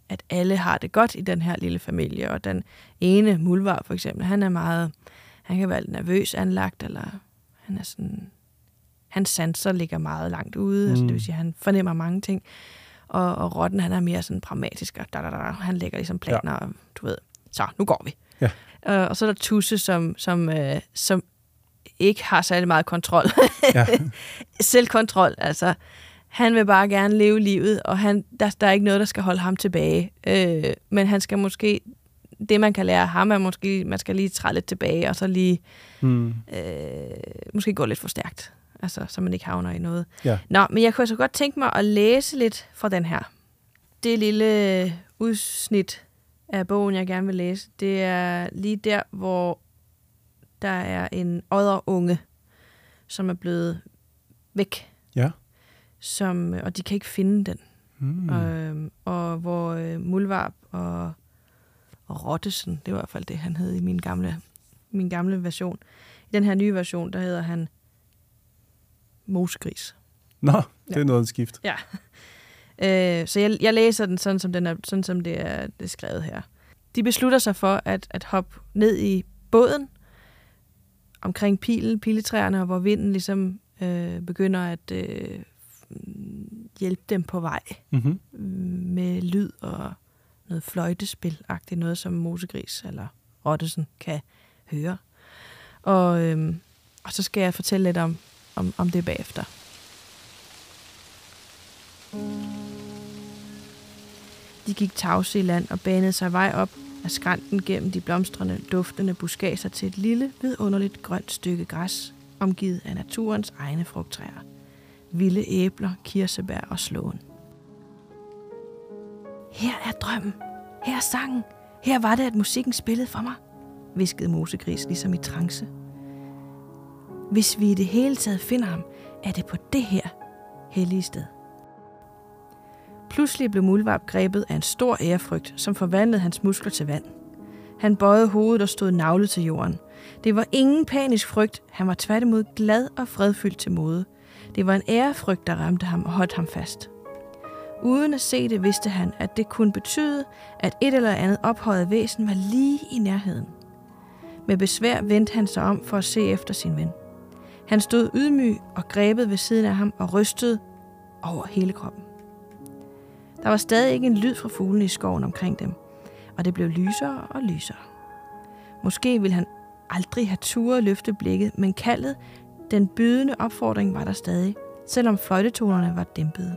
at alle har det godt i den her lille familie. Og den ene, Mulvar for eksempel, han er meget, han kan være lidt nervøs anlagt, eller han er sådan, hans sanser ligger meget langt ude, mm. altså Mm. det vil sige, han fornemmer mange ting. Og, og Rotten, han er mere sådan pragmatisk, og da, da, da, han lægger ligesom planer, ja. og du ved, så nu går vi. Ja. Uh, og så er der Tusse, som, som, uh, som ikke har særlig meget kontrol. Ja. <laughs> Selvkontrol, altså. Han vil bare gerne leve livet, og han, der, der er ikke noget, der skal holde ham tilbage. Øh, men han skal måske, det man kan lære af ham, er måske, man skal lige træde lidt tilbage, og så lige Mm. øh, måske gå lidt for stærkt. Altså, så man ikke havner i noget. Ja. Nå, men jeg kunne så godt tænke mig at læse lidt fra den her. Det lille udsnit af bogen, jeg gerne vil læse, det er lige der, hvor der er en odderunge, som er blevet væk. Ja. Som, og de kan ikke finde den. Mm. Øhm, og hvor øh, Mulvarp og Rottesen, det var i hvert fald det, han hed i min gamle, min gamle version. I den her nye version, der hedder han Mosegris. Nå, det er Ja. noget et skift. Ja. <laughs> Øh, så jeg, jeg læser den sådan, som, den er, sådan, som det er, det er skrevet her. De beslutter sig for at, at hoppe ned i båden omkring pilen, piletræerne, og hvor vinden ligesom øh, begynder at øh, hjælpe dem på vej Mm-hmm. med lyd og noget fløjtespil-agtigt, noget som Mosegris eller Rottesen kan høre. Og, øhm, og så skal jeg fortælle lidt om, om, om det bagefter. De gik tavse i land og banede sig vej op af skrænten gennem de blomstrende, duftende buskager til et lille, vidunderligt grønt stykke græs, omgivet af naturens egne frugttræer. Vilde æbler, kirsebær og slåen. Her er drømmen. Her er sangen. Her var det, at musikken spillede for mig, viskede Mosegris ligesom i trance. Hvis vi i det hele taget finder ham, er det på det her hellige sted. Pludselig blev Mulvarp grebet af en stor ærefrygt, som forvandlede hans muskler til vand. Han bøjede hovedet og stod navlet til jorden. Det var ingen panisk frygt, han var tværtimod glad og fredfyldt til mode. Det var en ærefrygt, der ramte ham og holdt ham fast. Uden at se det, vidste han, at det kunne betyde, at et eller andet ophøjet væsen var lige i nærheden. Med besvær vendte han sig om for at se efter sin ven. Han stod ydmyg og grebet ved siden af ham og rystede over hele kroppen. Der var stadig ikke en lyd fra fuglene i skoven omkring dem, og det blev lysere og lysere. Måske ville han aldrig have turet løfte blikket, men kaldet, den bydende opfordring var der stadig, selvom fløjtetonerne var dæmpede.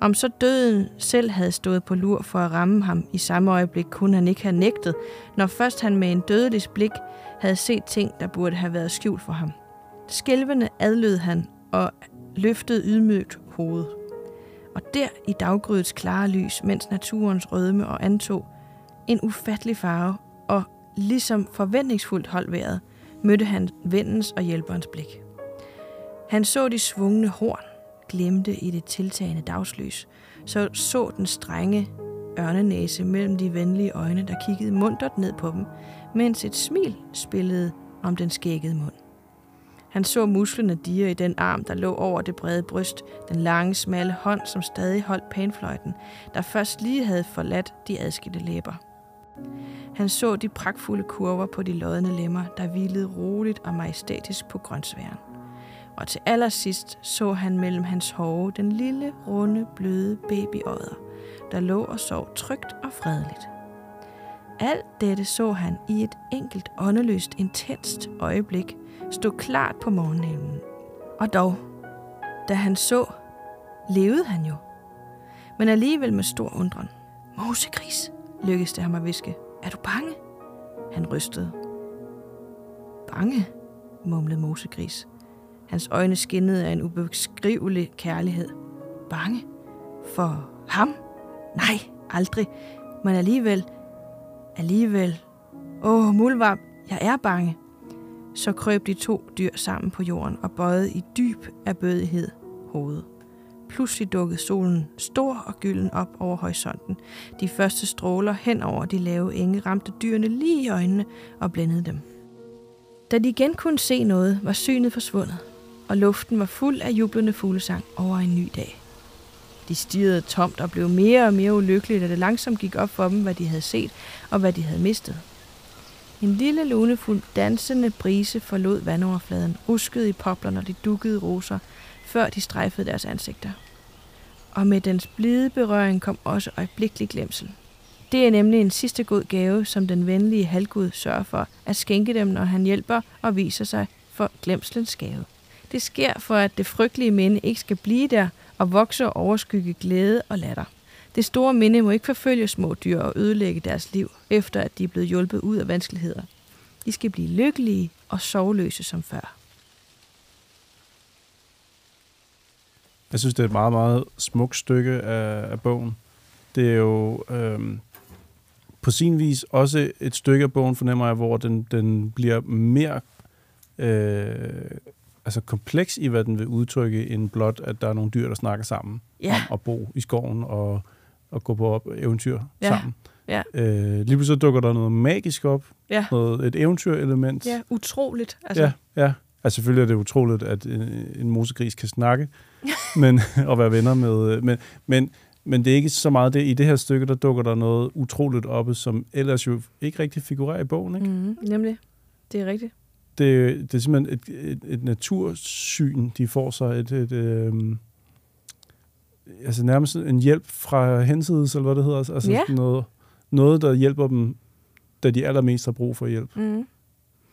Om så døden selv havde stået på lur for at ramme ham i samme øjeblik, kunne han ikke have nægtet, når først han med en dødelig blik havde set ting, der burde have været skjult for ham. Skælvende adlød han og løftede ydmygt hovedet. Og der i daggrydets klare lys, mens naturens rødme og antog en ufattelig farve, og ligesom forventningsfuldt holdt vejret, mødte han vennens og hjælperens blik. Han så de svungne horn, glemte i det tiltagende dagslys, så så den strenge ørnenæse mellem de venlige øjne, der kiggede muntert ned på dem, mens et smil spillede om den skækkede mund. Han så musklerne dire i den arm, der lå over det brede bryst, den lange, smalle hånd, som stadig holdt panfløjten, der først lige havde forladt de adskilte læber. Han så de pragtfulde kurver på de lodne lemmer, der hvilede roligt og majestætisk på grøntsværen. Og til allersidst så han mellem hans hove den lille, runde, bløde babyodder, der lå og sov trygt og fredeligt. Alt dette så han i et enkelt åndeløst intenst øjeblik stå klart på morgenhimlen. Og dog, da han så, levede han jo. Men alligevel med stor undren. Mosegris, lykkedes det ham at viske. Er du bange? Han rystede. Bange, mumlede Mosegris. Hans øjne skinnede af en ubeskrivelig kærlighed. Bange? For ham? Nej, aldrig. Men alligevel, alligevel. Åh, mulvarp, jeg er bange. Så krøb de to dyr sammen på jorden og bøjede i dyb erbødighed hovedet. Pludselig dukkede solen stor og gylden op over horisonten. De første stråler hen over de lave enge ramte dyrene lige i øjnene og blændede dem. Da de igen kunne se noget, var synet forsvundet, og luften var fuld af jublende fuglesang over en ny dag. De stirrede tomt og blev mere og mere ulykkelige, da det langsomt gik op for dem, hvad de havde set og hvad de havde mistet. En lille lunefuld dansende brise forlod vandoverfladen, ruskede i poplerne og de dukkede roser, før de strejfede deres ansigter. Og med dens blide berøring kom også øjeblikkelig glemsel. Det er nemlig en sidste god gave, som den venlige halvgud sørger for at skænke dem, når han hjælper og viser sig for glemslens gave. Det sker for, at det frygtelige minde ikke skal blive der og vokse og overskygge glæde og latter. Det store minde må ikke forfølge små dyr og ødelægge deres liv, efter at de er blevet hjulpet ud af vanskeligheder. De skal blive lykkelige og sovløse som før. Jeg synes, det er et meget, meget smukt stykke af, af bogen. Det er jo øhm, på sin vis også et stykke af bogen, fornemmer jeg, hvor den, den bliver mere øh, altså kompleks i, hvad den vil udtrykke, end blot, at der er nogle dyr, der snakker sammen Ja. om at bo i skoven og, og gå på op eventyr Ja. sammen. Ja. Øh, lige pludselig dukker der noget magisk op, Ja. noget, et eventyrelement. Ja, utroligt. Altså, Ja, ja. Altså selvfølgelig er det utroligt, at en, en mosegris kan snakke <laughs> men, og være venner med. Men, men, men det er ikke så meget det. I det her stykke, der dukker der noget utroligt oppe, som ellers jo ikke rigtig figurerer i bogen. Ikke? Mm, nemlig. Det er rigtigt. Det, det er simpelthen et, et, et natursyn, de får sig. Et, et, øhm, altså nærmest en hjælp fra hensides, eller hvad det hedder. Altså Ja. noget, noget, der hjælper dem, da de allermest har brug for hjælp. Mm,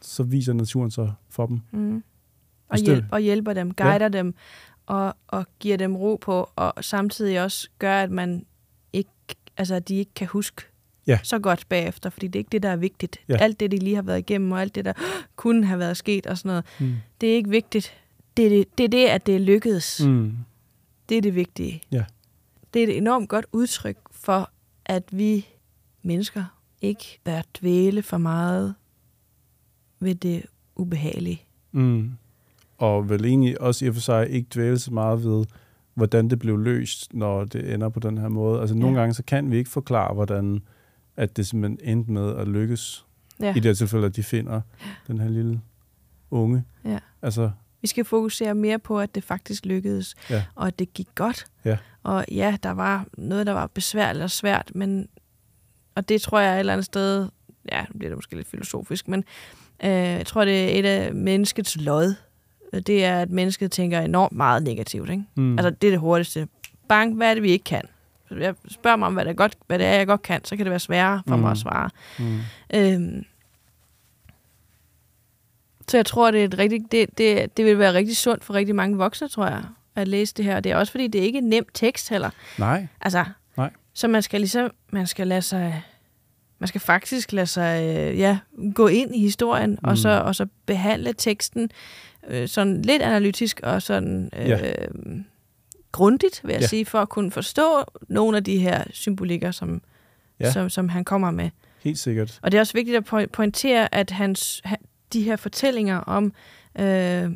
Så viser naturen sig for dem. mm. Og, hjælp, og hjælper dem, guider ja. dem, og, og giver dem ro på, og samtidig også gør, at man ikke, altså, at de ikke kan huske Ja. så godt bagefter, fordi det er ikke det, der er vigtigt. Ja. Alt det, de lige har været igennem, og alt det, der kunne have været sket og sådan noget, Mm. det er ikke vigtigt. Det er det, det, er det at det er lykkedes. Mm. Det er det vigtige. Ja. Det er et enormt godt udtryk for, at vi mennesker ikke bør dvæle for meget ved det ubehagelige. Mm. Og vel egentlig også i og for sig ikke dvæle så meget ved, hvordan det blev løst, når det ender på den her måde. Altså nogle Ja. gange, så kan vi ikke forklare, hvordan at det simpelthen endte med at lykkes. Ja. I det her tilfælde, at de finder den her lille unge. Ja. Altså, Vi skal fokusere mere på, at det faktisk lykkedes, Ja. og at det gik godt. Ja. Og ja, der var noget, der var besværligt og svært, men og det tror jeg et eller andet sted, ja, nu bliver det måske lidt filosofisk, men øh, jeg tror, det er et af menneskets lod. Det er, at mennesket tænker enormt meget negativt. Ikke? mm. Altså, det er det hurtigste. Bang, hvad er det, vi ikke kan? Jeg spørger mig om, hvad det, er godt, hvad det er, jeg godt kan, så kan det være sværere for mm. mig Mm. at svare. mm. Øhm, så jeg tror, det, er et rigtig, det, det, det vil være rigtig sundt for rigtig mange voksne, tror jeg, at læse det her. Det er også fordi, det er ikke en nem tekst heller. Nej. Altså, Nej. Så man skal ligesom, man skal lade sig, man skal faktisk lade sig, øh, ja, gå ind i historien, mm. og, så, og så behandle teksten øh, sådan lidt analytisk og sådan øh, Ja. Grundigt, vil jeg Ja. sige, for at kunne forstå nogle af de her symbolikker, som, Ja. som, som han kommer med. Helt sikkert. Og det er også vigtigt at po- pointere, at hans, han- de her fortællinger om øh,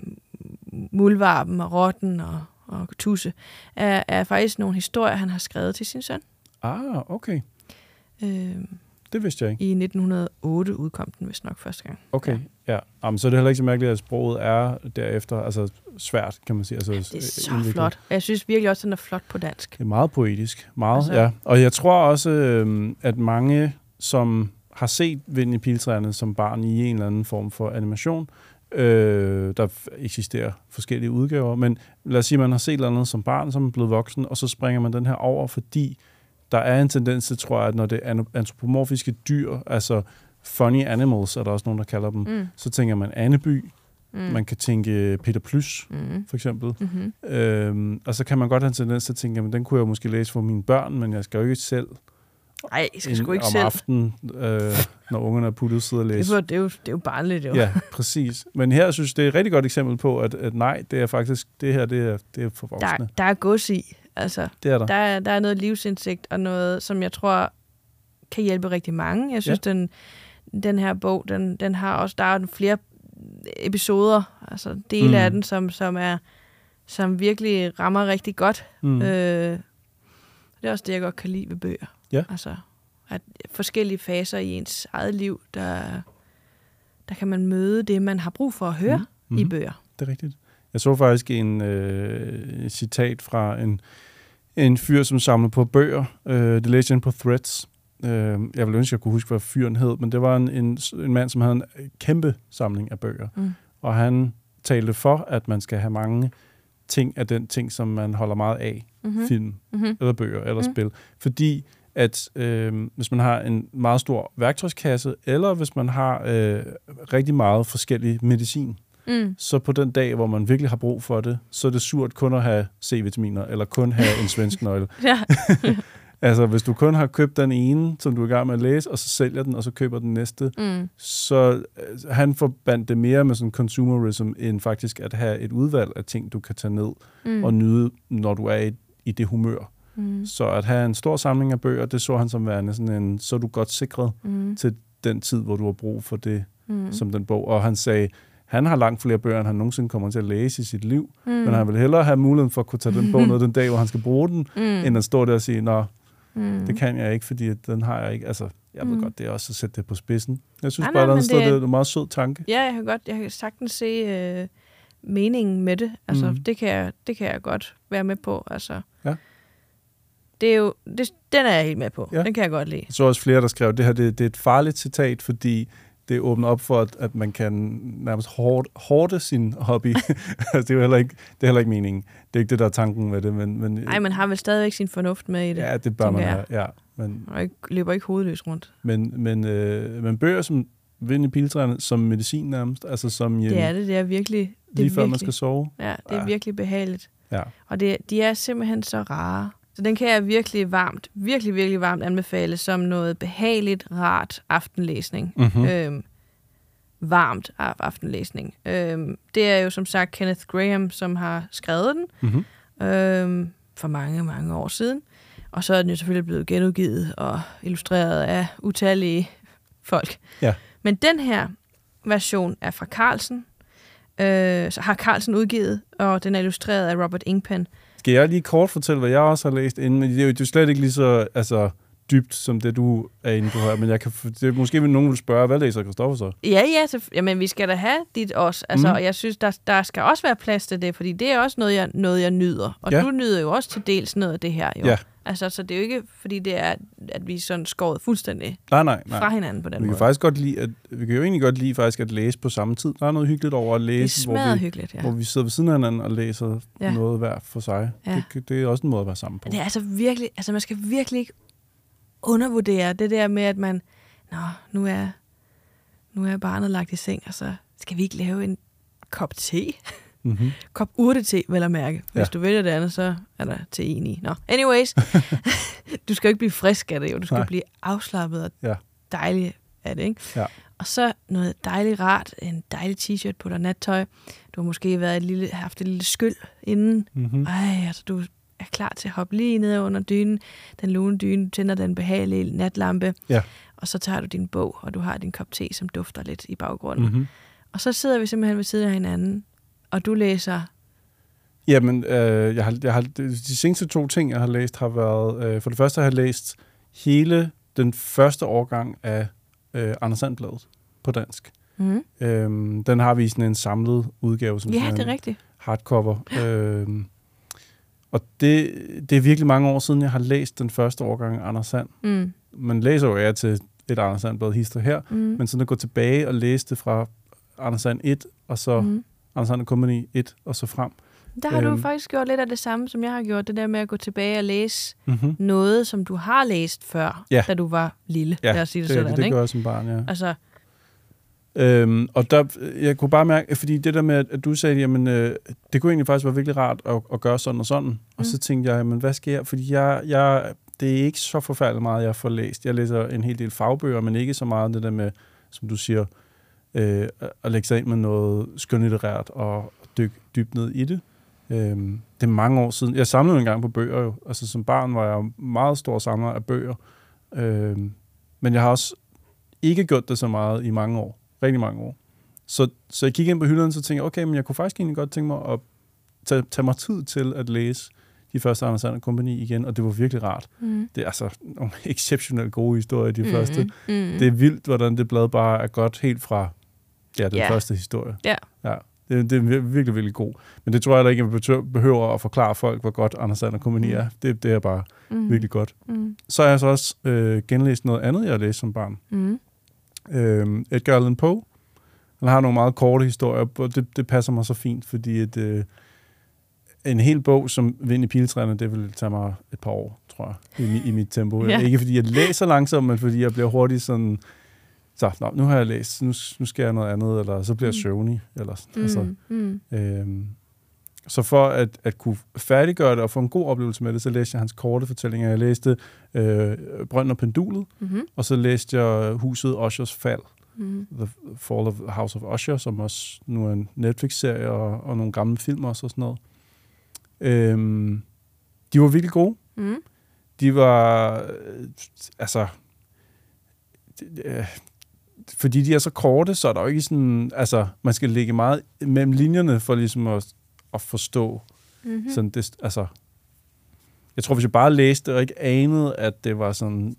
muldvarpen og rotten og, og Tusse, er, er faktisk nogle historier, han har skrevet til sin søn. Ah, okay. Øh, Det vidste jeg ikke. I 1908 udkom den vist nok første gang. Okay, ja. Ja. Jamen, så er det heller ikke så mærkeligt, at sproget er derefter altså svært, kan man sige. Altså, Det er så indviklet. flot. Jeg synes virkelig også, at den er flot på dansk. Det er meget poetisk. Meget, Altså- ja. Og jeg tror også, øhm, at mange, som har set Vind i piltræerne som barn i en eller anden form for animation, øh, der eksisterer forskellige udgaver, men lad os sige, at man har set et eller andet som barn, som er blevet voksen, og så springer man den her over, fordi der er en tendens til, tror jeg, at når det er antropomorfiske dyr, altså funny animals, er der også nogen, der kalder dem, Mm. så tænker man Anneby, Mm. man kan tænke Peter Plys, Mm. for eksempel. Mm-hmm. Øhm, og så kan man godt have en tendens til at tænke, at den kunne jeg måske læse for mine børn, men jeg skal jo ikke selv Ej, jeg skal sgu ikke om selv. aftenen, øh, når ungerne er puttet, sidde og Det er, læse. jo, det, er jo, det er jo barnligt, jo. Ja, <laughs> præcis. Men her synes jeg, det er et rigtig godt eksempel på, at, at nej, det er faktisk, det her, det er, det er for Der, voksne. der er gods i. Altså, det er der. der, er, der er noget livsindsigt, og noget, som jeg tror kan hjælpe rigtig mange. Jeg synes, ja. den, den her bog, den, den har også, der er flere episoder, altså dele mm. Mm. af den, som, som er som virkelig rammer rigtig godt. Mm. Mm. Øh, det er også det, jeg godt kan lide ved bøger. Ja. Altså, at forskellige faser i ens eget liv, der, der kan man møde det, man har brug for at høre mm. i Mhm. bøger. Det er rigtigt. Jeg så faktisk en øh, citat fra en, en fyr, som samlede på bøger. Øh, det læste jeg på Threads. Øh, jeg ville ønske, at jeg kunne huske, hvad fyren hed, men det var en, en, en mand, som havde en kæmpe samling af bøger. Mm. Og han talte for, at man skal have mange ting af den ting, som man holder meget af. Mm-hmm. Mm. Film, Mm-hmm. eller bøger, eller Mm. mm. spil. Fordi at øh, hvis man har en meget stor værktøjskasse, eller hvis man har øh, rigtig meget forskellig medicin, Mm. så på den dag, hvor man virkelig har brug for det, så er det surt kun at have C-vitaminer, eller kun have en svensk nøgle. <laughs> Ja. <laughs> Altså, hvis du kun har købt den ene, som du er i gang med at læse, og så sælger den, og så køber den næste, Mm. så øh, han forbandt det mere med sådan consumerism, end faktisk at have et udvalg af ting, du kan tage ned Mm. og nyde, når du er i, i det humør. Mm. Så at have en stor samling af bøger, det så han som værende sådan en, så er du godt sikret Mm. til den tid, hvor du har brug for det, Mm. som den bog. Og han sagde, han har langt flere bøger, end han nogensinde kommer til at læse i sit liv. Mm. Men han vil hellere have muligheden for at kunne tage den bog <laughs> ned den dag, hvor han skal bruge den, mm. end at stå der og sige, nå, mm. det kan jeg ikke, fordi den har jeg ikke. Altså, jeg ved Mm. godt, det er også at sætte det på spidsen. Jeg synes Nej, bare, nej, men sted, det- det er en meget sød tanke. Ja, jeg kan godt, jeg kan sagtens se øh, meningen med det. Altså, mm. Det, kan jeg, det kan jeg godt være med på. Altså, Ja. Det er jo, det, den er jeg helt med på. Ja. Den kan jeg godt lide. Så også flere, der skrev, det her det, det er et farligt citat, fordi det åbner op for, at, at man kan nærmest hårde sin hobby. <laughs> altså, det er jo heller ikke, det er heller ikke meningen. Det er ikke det, der er tanken med det. Men, men, Nej, man har vel stadigvæk sin fornuft med i det. Ja, det bør man have. Ja. Men, Og ikke, løber ikke hovedløs rundt. men, men, øh, men bøger som Vind i piltræerne, som medicin nærmest, altså som hjem, Det er det, det er virkelig, det lige er før man skal sove. ja, det er Ja. virkelig behageligt. Ja. Og det, de er simpelthen så rare. Så den kan jeg virkelig varmt, virkelig, virkelig varmt anbefale som noget behageligt, rart aftenlæsning. Mm-hmm. Øhm, varmt af aftenlæsning. Øhm, det er jo som sagt Kenneth Graham, som har skrevet den Mm-hmm. øhm, for mange, mange år siden. Og så er den jo selvfølgelig blevet genudgivet og illustreret af utallige folk. Ja. Men den her version er fra Carlsen, øh, så har Carlsen udgivet, og den er illustreret af Robert Ingpen. Skal jeg lige kort fortælle, hvad jeg også har læst inden? Men det er jo det er slet ikke lige så altså, dybt, som det du er inde på her. Men jeg kan, det, måske vil nogen vil spørge, hvad læser Kristoffer så? Ja, ja, så, jamen, vi skal da have dit også. Altså, Mm. Og jeg synes, der, der skal også være plads til det, fordi det er også noget, jeg, noget, jeg nyder. Og ja. du nyder jo også til dels noget af det her. Jo. Ja. Altså, så det er jo ikke, fordi det er, at vi er sådan skåret fuldstændig Nej, nej, nej. fra hinanden på den Vi kan måde. faktisk godt lide, at, vi kan jo egentlig godt lide faktisk at læse på samme tid. Der er noget hyggeligt over at læse, hvor vi, hyggeligt, ja. hvor vi sidder ved siden af hinanden og læser. Ja. noget hver for sig. Ja. Det, det er også en måde at være sammen på. Det er altså virkelig, altså man skal virkelig ikke undervurdere det der med, at man, nå, nu er, nu er barnet lagt i seng, og så skal vi ikke lave en kop te? Mm-hmm. Kop urte-te, vel at mærke. Hvis Ja. du vælger det andet, så er der te i. Nå, anyways. <laughs> du skal jo ikke blive frisk af det, jo. Du skal Nej. Blive afslappet og Ja. dejlig af det, ikke? Ja. Og så noget dejligt rart, en dejlig t-shirt på dig, nattøj. Du har måske været et lille, haft et lille skyld inden. Mm-hmm. Ej, altså du er klar til at hoppe lige ned under dynen, den lune dyne, tænder den behagelige natlampe, Ja. og så tager du din bog, og du har din kop te, som dufter lidt i baggrunden. Mm. Mm-hmm. Og så sidder vi simpelthen ved siden af hinanden, og du læser Jamen, øh, jeg har, jeg har, de seneste to ting, jeg har læst, har været... Øh, for det første har jeg læst hele den første årgang af øh, Anders Sandbladet på dansk. Mm. Øhm, den har vi sådan en samlet udgave, som Ja, sådan det er rigtigt. hardcover. Øhm, og det, det er virkelig mange år siden, jeg har læst den første årgang af Anders Sand. Mm. Man læser jo af til et Anders Sandblad hister her, Mm. men sådan at gå tilbage og læse det fra Anders Sand 1, og så mm. Mm. Sand Company 1, og så frem. Der har du Øhm. faktisk gjort lidt af det samme, som jeg har gjort. Det der med at gå tilbage og læse Mm-hmm. noget, som du har læst før, Ja. da du var lille. Ja, Lad os sige det, det, sådan, det, det ikke? gør jeg som barn, ja. Altså, Øhm, og der, jeg kunne bare mærke, fordi det der med, at- at du sagde, jamen, øh, det kunne egentlig faktisk være virkelig rart at, at gøre sådan og sådan. Mm. Og så tænkte jeg, jamen, hvad sker jeg? Fordi jeg, jeg, det er ikke så forfærdeligt meget, jeg får læst. Jeg læser en hel del fagbøger, men ikke så meget det der med, som du siger, øh, at lægge sig ind med noget skønlitterært og dykke dybt ned i det. Øhm, det er mange år siden. Jeg samlede jo engang på bøger jo. Altså som barn var jeg meget stor samler af bøger. Øhm, men jeg har også ikke gjort det så meget i mange år. Rigtig mange år. Så, så jeg kiggede ind på hylderne, så tænkte jeg, okay, men jeg kunne faktisk egentlig godt tænke mig at tage, tage mig tid til at læse de første Anders Sand Kompagni igen, og det var virkelig rart. mm. Det er altså nogle <laughs> exceptionelt gode historier, de mm. første. Mm. Det er vildt, hvordan det blad bare er godt helt fra ja, den Ja. første historie. Ja. ja. Det, det er vir- virkelig, virkelig god. Men det tror jeg da ikke, jeg behøver- at forklare folk, hvor godt Anders Sand Kompagni Mm. er. Det, det er bare Mm. virkelig godt. Mm. Så har jeg så også øh, genlæst noget andet, jeg har læst som barn. Mm. Øh, Edgar Allan Poe. Han har nogle meget korte historier, og det, det passer mig så fint, fordi et, øh, en hel bog som Vind i piletræerne, det vil tage mig et par år, tror jeg, i, i mit tempo. Ja. Ikke fordi jeg læser langsomt, men fordi jeg bliver hurtigt sådan, så nå, nu har jeg læst, nu, nu skal jeg noget andet, eller så bliver jeg Mm. søvnig. Eller. Mm. altså, Mm. øhm, så for at, at kunne færdiggøre det og få en god oplevelse med det, så læste jeg hans korte fortællinger. Jeg læste øh, Brønden og Pendulet, Mm. og så læste jeg Huset Ushers Fald, Mm. The Fall of House of Usher, som også nu er en Netflix-serie, og, og nogle gamle film også og sådan noget. Øhm, de var virkelig gode. Mm. De var, øh, altså, øh, fordi de er så korte, så er der jo ikke sådan, altså, man skal lægge meget mellem linjerne for ligesom at, at forstå Mm. sådan det, altså, jeg tror, hvis jeg bare læste og ikke anede, at det var sådan,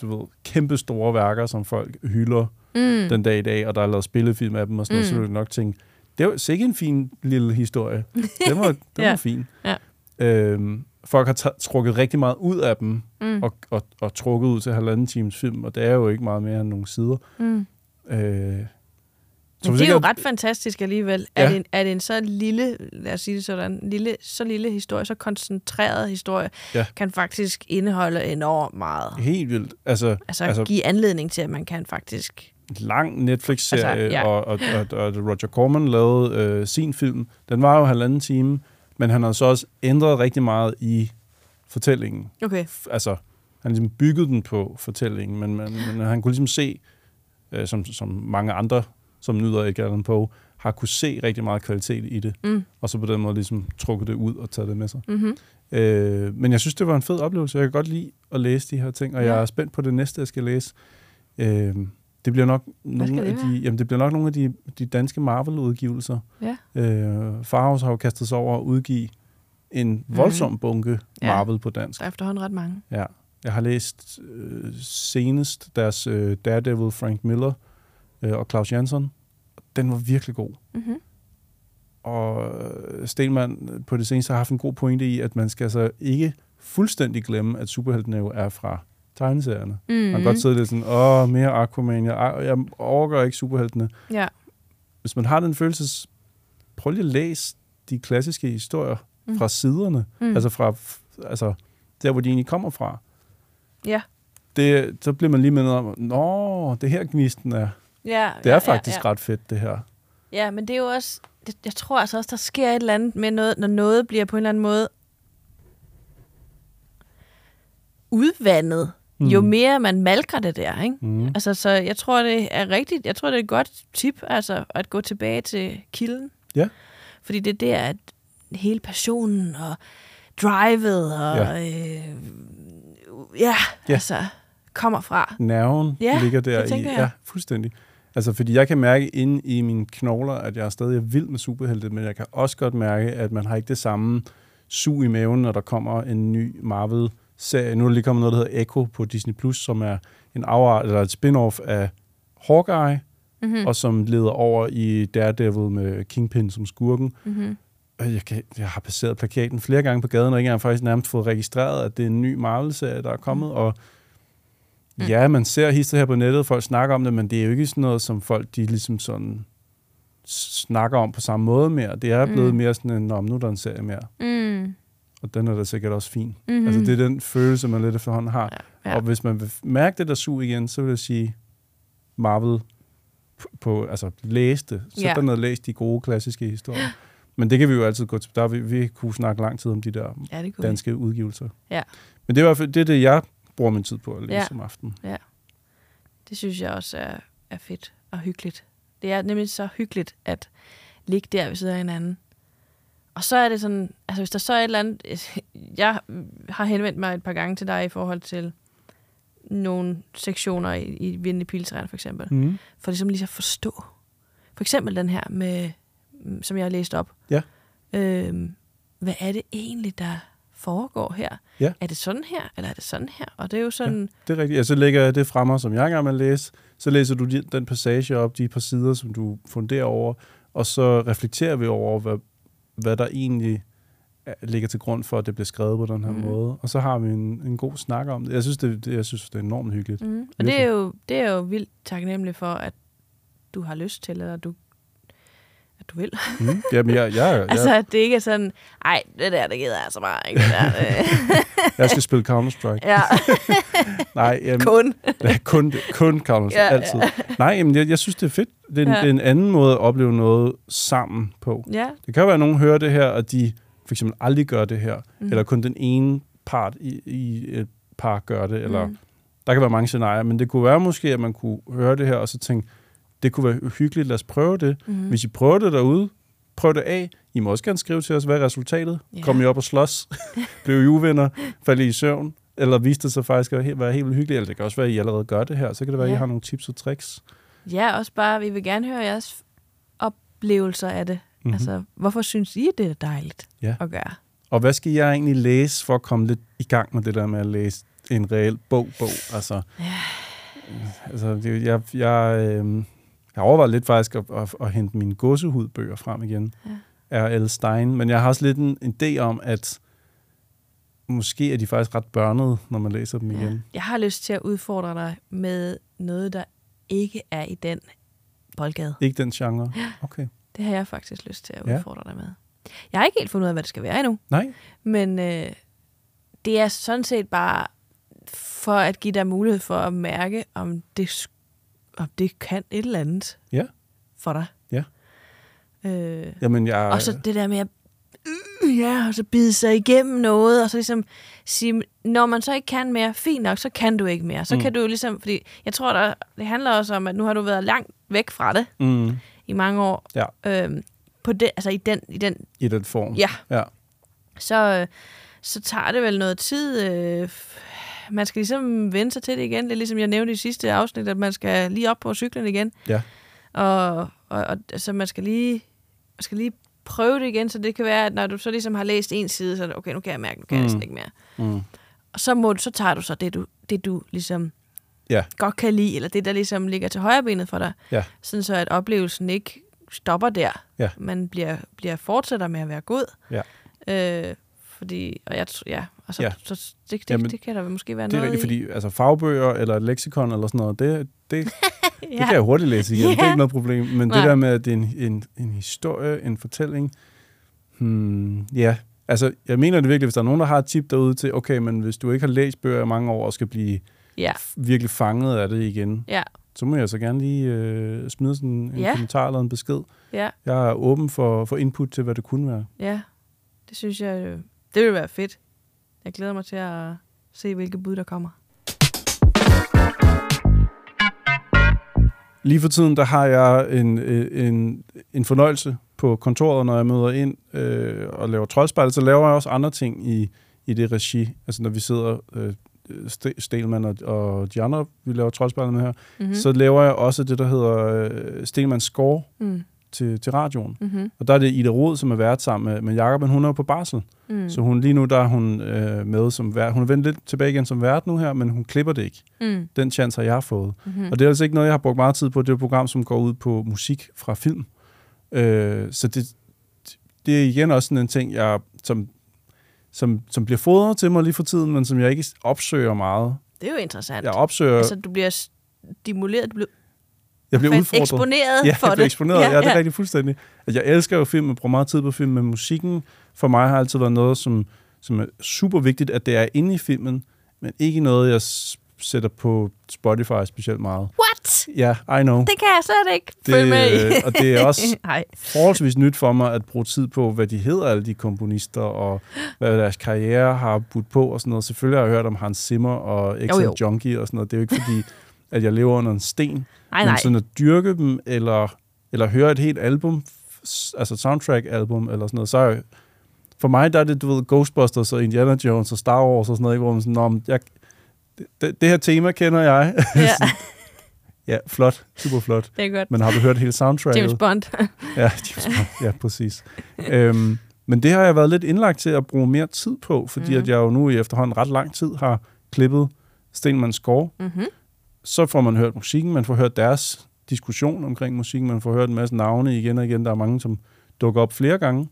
du ved, kæmpe store værker, som folk hylder Mm. den dag i dag, og der er lavet spillefilm af dem og sådan noget, Mm. så ville nok tænke, det var sikkert en fin lille historie. <laughs> Den var, den Ja. var fin. Ja. Øhm, folk har trukket rigtig meget ud af dem, Mm. og, og, og trukket ud til halvanden times film, og det er jo ikke meget mere end nogle sider. Mm. Øh, Men hvis det er jo ret fantastisk alligevel, Ja. at, en, at en så lille, lad os sige det sådan, lille, så lille historie, så koncentreret historie, Ja. kan faktisk indeholde enormt meget. Helt vildt. Altså, Altså, Altså- give anledning til, at man kan faktisk... lang Netflix-serie, Altså, ja. og, og, og, og Roger Corman lavede øh, sin film. Den var jo halvanden time, men han har så også ændret rigtig meget i fortællingen. Okay. Altså, han har ligesom bygget den på fortællingen, men, men, men han kunne ligesom se, øh, som, som mange andre, som nyder Edgar Allan Poe, har kunne se rigtig meget kvalitet i det, Mm. og så på den måde ligesom trukket det ud og taget det med sig. Mm-hmm. Øh, men jeg synes, det var en fed oplevelse. Jeg kan godt lide at læse de her ting, og Ja. jeg er spændt på det næste, jeg skal læse. Øh, det bliver nok nogle af de, jamen, det bliver nok nogle af de, de danske Marvel-udgivelser. Ja. Øh, Farhouse har jo kastet sig over at udgive en voldsom bunke Mhm. Ja. Marvel på dansk. Der er efterhånden ret mange. Ja. Jeg har læst øh, senest deres øh, Daredevil Frank Miller øh, og Claus Jansson. Den var virkelig god. Mm-hmm. Og øh, Stelman på det seneste har haft en god pointe i, at man skal altså ikke fuldstændig glemme, at superheltene jo er fra tegneserierne. Mm. Man kan godt sidde lidt sådan, åh, mere Aquaman, jeg, jeg overgår ikke superheltene. Ja. Hvis man har den følelse, prøv lige at læse de klassiske historier Mm. fra siderne, Mm. altså fra altså, der, hvor de egentlig kommer fra. Ja. Det, så bliver man lige mindet om, nå, det her gnisten er. Ja, Det er ja, faktisk ja, ja. ret fedt, det her. Ja, men det er jo også... det- Jeg tror altså også, der sker et eller andet med noget, når noget bliver på en eller anden måde udvandet, mm. jo mere man malker det der, ikke? Mm. Altså, så jeg tror, det er rigtigt. Jeg tror, det er et godt tip, altså, at gå tilbage til kilden. Ja. Fordi det er der, at hele passionen og drivet og... Ja, øh, ja Ja. altså, kommer fra. Nerven Ja, ligger der det i. jeg. Ja, fuldstændig. Altså, fordi jeg kan mærke inde i mine knogler, at jeg er stadig vild med superhelte, men jeg kan også godt mærke, at man har ikke det samme sug i maven, når der kommer en ny Marvel-serie. Nu er der lige kommet noget, der hedder Echo på Disney+, Plus, som er en afart, eller et spin-off af Hawkeye, Mm-hmm. og som leder over i Daredevil med Kingpin som skurken. Mm-hmm. Og Jeg, kan, jeg har passeret plakaten flere gange på gaden, og ikke engang faktisk nærmest fået registreret, at det er en ny Marvel-serie, der er kommet. Og Mm. ja, man ser hister her på nettet, folk snakker om det, men det er jo ikke sådan noget, som folk de ligesom sådan snakker om på samme måde mere. Det er blevet Mm. mere sådan en, "Nå, men nu er der en serie mere, Mm. Og den er da sikkert også fin. Mm-hmm. Altså det er den følelse, man lidt efterhånden har. Ja. Ja. Og hvis man vil mærke det der sug igen, så vil jeg sige Marvel på, på altså læs det. Sæt Ja. dig ned og læs de gode klassiske historier. Men det kan vi jo altid gå til. Der vi, vi kunne snakke lang tid om de der ja, danske udgivelser. Ja. Men det er i hvert fald det, er det jeg bruger min tid på at læse Ja. om aftenen. vi. Det synes jeg også er, er fedt og hyggeligt. Det er nemlig så hyggeligt at ligge der ved siden af hinanden. Og så er det sådan, altså hvis der så er et eller andet... <laughs> Jeg har henvendt mig et par gange til dig i forhold til nogle sektioner i, i Vindende Piltræerne for eksempel. Mm. For ligesom lige at forstå. For eksempel den her, med, mm, som jeg har læst op. Ja. Øhm, hvad er det egentlig, der foregår her? Ja. Er det sådan her, eller er det sådan her? Og det er jo sådan... Det er rigtigt. Ja, så lægger jeg det frem, som jeg gerne vil læse. Så læser du de- den passage op, de par sider, som du funderer over, og så reflekterer vi over, hvad, hvad der egentlig er- ligger til grund for, at det bliver skrevet på den her mm. måde. Og så har vi en, en god snak om det. Jeg synes, det, det, jeg synes, det er enormt hyggeligt. Mm. Og det er, jo, det er jo vildt taknemmelig for, at du har lyst til, eller du, du vil. Mm. Jamen, jeg, jeg, jeg, Altså, at det ikke er sådan, ej, det der, det gider jeg så bare ikke. Det der, det. <laughs> jeg skal spille Counter-Strike. ja, <laughs> Nej, jamen, kun. Ja, kun, kun Counter-Strike, Ja, ja, ja. altid. Nej, jamen, jeg, jeg synes, det er fedt. Det er, en, Ja. det er en anden måde at opleve noget sammen på. Ja, Det kan jo være, at nogen hører det her, og de for eksempel aldrig gør det her, mm. eller kun den ene part i, i et par gør det, eller Mm. der kan være mange scenarier, men det kunne være måske, at man kunne høre det her, og så tænke, det kunne være hyggeligt, lad os prøve det. Mm. Mm. Hvis I prøver det derude, prøv det af. I må også gerne skrive til os, hvad er resultatet? Ja. Kom I op og slås? <laughs> Blev I uvenner? Faldt I i søvn? Eller viste det sig faktisk at være helt vildt hyggeligt? Eller det kan også være, at I allerede gør det her. Så kan det være, at Ja. I har nogle tips og tricks. Ja, også bare, vi vil gerne høre jeres oplevelser af det. Mm-hmm. Mm-hmm. Altså, hvorfor synes I, det er dejligt Ja. at gøre? Og hvad skal jeg egentlig læse for at komme lidt i gang med det der med at læse en reel bog-bog? Altså, Ja. altså det, jeg, jeg, øh, jeg har overvejet lidt faktisk at, at, at hente mine gåsehudbøger frem igen. Ja. R.L. Stein. Men jeg har også lidt en, en idé om, at måske er de faktisk ret børnede, når man læser dem Ja. igen. Jeg har lyst til at udfordre dig med noget, der ikke er i den boldgade. Ikke den genre? Okay. Det har jeg faktisk lyst til at Ja. udfordre dig med. Jeg har ikke helt fundet ud af, hvad det skal være endnu. Nej? Men øh, det er sådan set bare for at give dig mulighed for at mærke, om det, om det kan et eller andet Ja. for dig. Ja. Øh, Jamen, jeg... og så det der med at øh, ja, og så bide sig igennem noget, og så ligesom sige, når man så ikke kan mere, fint nok, så kan du ikke mere. Så mm. Kan du ligesom, fordi jeg tror, der, det handler også om, at nu har du været langt væk fra det Mm, i mange år. Ja. Øhm, på det, altså i den, i den I den form. Ja. Ja. så, øh, så tager det vel noget tid. Øh, man skal ligesom vende sig til det igen. Det er ligesom jeg nævnte i sidste afsnit, at man skal lige op på cyklen igen. Ja. Og, og, og altså, man skal lige man skal lige prøve det igen, så det kan være, at når du så ligesom har læst en side, så er det, okay, nu kan jeg mærke, nu kan mm. jeg næsten ikke mere. Mm. Og så, må du, så tager du så det, du, det, du ligesom Ja. godt kan lide, eller det, der ligesom ligger til højre benet for dig. Ja. Sådan så, at oplevelsen ikke stopper der. Ja. Man bliver, bliver fortsætter med at være god. Ja. Øh, fordi, og jeg, ja, og så, ja. Så det, det, Jamen, det, kan der måske være Det er noget rigtigt, i. fordi altså, fagbøger eller et leksikon eller sådan noget, det, det, <laughs> ja. det kan jeg hurtigt læse igen. Ja. Det er ikke noget problem. Men Nej. det der med, at det er en, en, en historie, en fortælling, hmm, ja. Altså, jeg mener det virkelig, hvis der er nogen, der har et tip derude til, okay, men hvis du ikke har læst bøger i mange år og skal blive ja. virkelig fanget af det igen, Ja. så må jeg så gerne lige øh, smide sådan en Ja. kommentar eller en besked. Ja, Jeg er åben for, for input til, hvad det kunne være. ja. Det synes jeg, øh, det vil være fedt. Jeg glæder mig til at se, hvilke bud der kommer. Lige for tiden, der har jeg en, øh, en, en fornøjelse på kontoret, når jeg møder ind øh, og laver troldspejl. Så laver jeg også andre ting i, i det regi. Altså når vi sidder øh, St- Stelman og, og de andre, vi laver troldspejlet med her, Mm-hmm. mm. så laver jeg også det, der hedder øh, Stelmans Score Mm. Til, til radioen. Mm-hmm. Og der er det Ida Rod, som er vært sammen med, med Jacob, men hun er jo på barsel. Mm. Så hun lige nu, der er hun øh, med som vært. Hun er vendt lidt tilbage igen som vært nu her, men hun klipper det ikke. Mm. Den chance har jeg fået. Mm-hmm. Og det er altså ikke noget, jeg har brugt meget tid på. Det er et program, som går ud på musik fra film. Øh, så det, det er igen også sådan en ting, jeg, som, som, som bliver fodret til mig lige for tiden, men som jeg ikke opsøger meget. Det er jo interessant. Jeg opsøger, Altså, du bliver stimuleret, du bliver, jeg bliver udfordret. eksponeret Ja, for jeg det. eksponeret. Ja, ja. det er rigtig fuldstændig. Altså, jeg elsker jo film, og bruger meget tid på film, men musikken for mig har altid været noget, som, som er super vigtigt, at det er inde i filmen, men ikke noget, jeg sætter på Spotify specielt meget. What? Ja, I know. Det kan jeg slet ikke følge med i. Det, og det er også <laughs> forholdsvis nyt for mig at bruge tid på, hvad de hedder, alle de komponister, og hvad deres karriere har budt på og sådan noget. Selvfølgelig har jeg hørt om Hans Zimmer og jo. Junkie og sådan noget. Det er jo ikke fordi, at jeg lever under en sten. Nej, Men sådan at dyrke dem, eller, eller høre et helt album, altså soundtrack-album, eller sådan noget, så er for mig, der er det, du ved, Ghostbusters og Indiana Jones og Star Wars og sådan noget, hvor man sådan, men jeg, det, det, her tema kender jeg. Ja, <laughs> ja, flot, super flot. det er godt. Men har du hørt hele soundtracket? James Bond. <laughs> Ja, James Bond. ja præcis. øhm, men det har jeg været lidt indlagt til at bruge mere tid på, fordi mm. at jeg jo nu i efterhånden ret lang tid har klippet Stenmans score. mm-hmm. Så får man hørt musikken, man får hørt deres diskussion omkring musikken, man får hørt en masse navne igen og igen. Der er mange, som dukker op flere gange.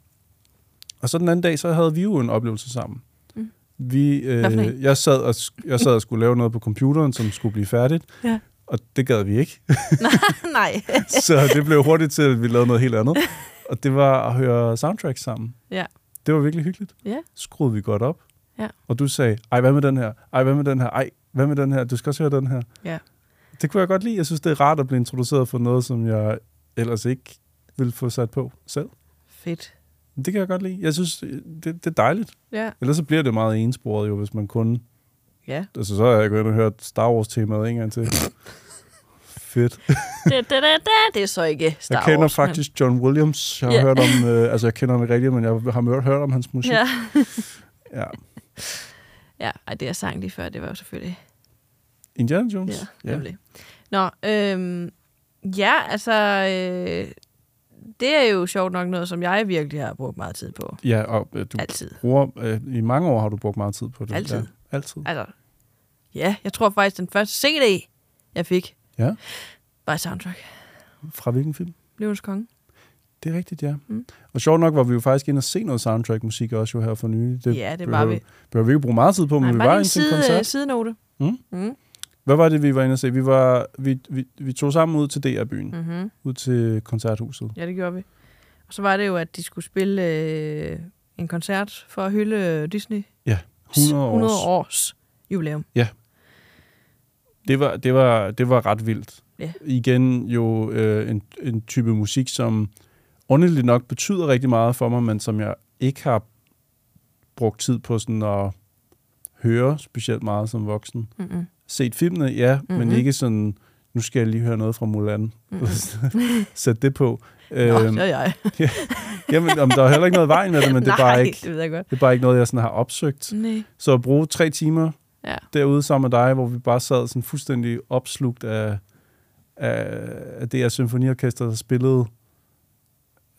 Og så den anden dag, så havde vi jo en oplevelse sammen. Mm. Vi, øh, jeg, sad og, jeg sad og skulle lave noget på computeren, som skulle blive færdigt. Ja. Og det gad vi ikke. <laughs> nej. <laughs> så det blev hurtigt til, at vi lavede noget helt andet. <laughs> Og det var at høre soundtracks sammen. Ja. Det var virkelig hyggeligt. Ja. Skruede vi godt op. Ja. Og du sagde, ej, hvad med den her? Ej, hvad med den her? Ej, hvad med den her? Du skal også høre den her. Ja. Det kunne jeg godt lide. Jeg synes, det er rart at blive introduceret for noget, som jeg ellers ikke ville få sat på selv. Fedt. Det kan jeg godt lide. Jeg synes, det, det er dejligt. Ja. Ellers så bliver det meget ensporet jo, hvis man kun... Ja. Altså, så har jeg gået ind og hørt Star Wars-temaet en gang til. <laughs> Fedt. Det, det, det, det, det er så ikke Star jeg kender Wars, men- faktisk John Williams. Jeg har Ja. hørt om, øh, altså jeg kender ham ikke rigtigt, men jeg har hørt, hørt om hans musik. Ja. ja. Ja, ej, det jeg sang lige før, det var jo selvfølgelig... Indiana Jones? Ja, nemlig. Nå, øhm, ja, altså... Øh, det er jo sjovt nok noget, som jeg virkelig har brugt meget tid på. Ja, og øh, du Altid. bruger, øh, i mange år har du brugt meget tid på det. Altid. Ja, altid. Altså, ja, jeg tror faktisk, den første CD, jeg fik, Ja. var et soundtrack. Fra hvilken film? Løvens Konge. Det er rigtigt, ja. Mm. Og sjovt nok var vi jo faktisk inde og se noget soundtrack-musik også jo her for nylig. Det ja, det behøver- var vi. Behøver vi ikke bruge meget tid på, men Nej, vi var inde til en koncert. sidenote. Mm. Mm. Hvad var det, vi var inde og se? Vi, var, vi, vi, vi tog sammen ud til DR-byen, mm. Mm-hmm. ud til koncerthuset. Ja, det gjorde vi. Og så var det jo, at de skulle spille øh, en koncert for at hylde Disney. 100 års. 100 års jubilæum. Det var, det var, det var ret vildt. Ja. Igen jo øh, en, en type musik, som underligt nok betyder rigtig meget for mig, men som jeg ikke har brugt tid på sådan at høre specielt meget som voksen. Mm-hmm. Set filmene, ja, mm-hmm. men ikke sådan, nu skal jeg lige høre noget fra Mulan. Mm-hmm. <laughs> Sæt det på. <laughs> Nå, Øhm, er jeg. <laughs> jamen, om der er heller ikke noget vejen med det, men det er, Nej, bare ikke, det det er bare ikke noget, jeg sådan har opsøgt. Nej. Så at bruge tre timer Ja. derude sammen med dig, hvor vi bare sad sådan fuldstændig opslugt af, af, af det her symfoniorkester, der spillede.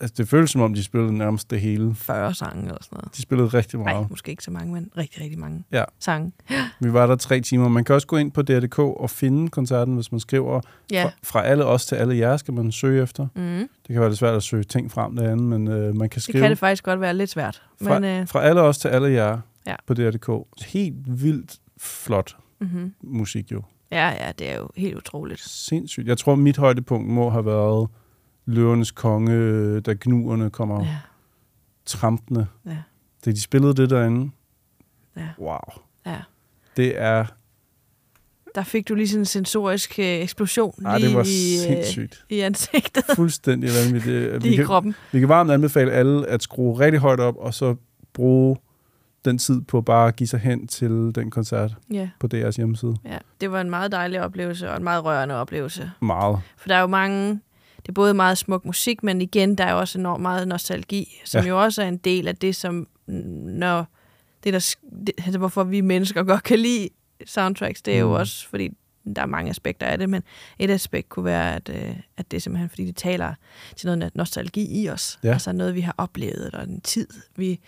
Altså, det føltes som om, de spillede nærmest det hele. 40 sange eller sådan noget. De spillede rigtig Nej, meget. måske ikke så mange, men rigtig, rigtig mange Ja. sange. <gasps> Vi var der tre timer. Man kan også gå ind på DR.dk og finde koncerten, hvis man skriver Ja. fra, fra alle os til alle jer, skal man søge efter. Mm. Det kan være lidt svært at søge ting frem derinde, men øh, man kan Det skrive kan det faktisk godt være lidt svært. fra, Men, øh, fra alle os til alle jer Ja. på DR.dk. Helt vildt flot mm-hmm. musik jo. Ja, ja, det er jo helt utroligt. Sindssygt. Jeg tror, mit højdepunkt må have været Løvernes Konge, da gnuerne kommer ja. Trampende. ja, Da de spillede det derinde, ja, wow. ja. Det er, Der fik du lige sådan en sensorisk øh, eksplosion ah, lige det var i, øh, sindssygt. i ansigtet, <laughs> Fuldstændig vanvittigt. lige Vi i kan, kroppen. vi kan varmt anbefale alle at skrue rigtig højt op, og så bruge den tid på bare at give sig hen til den koncert Ja, på deres hjemmeside. ja. Det var en meget dejlig oplevelse, og en meget rørende oplevelse. Meget. For der er jo mange... Det er både meget smuk musik, men igen, der er også enormt meget nostalgi, som Ja. jo også er en del af det, som... Når det der, det, altså, hvorfor vi mennesker godt kan lide soundtracks. Det er jo Mm. også, fordi der er mange aspekter af det, men et aspekt kunne være, at, øh, at det er simpelthen, fordi det taler til noget nostalgi i os. Ja. Altså noget, vi har oplevet, eller en tid, vi,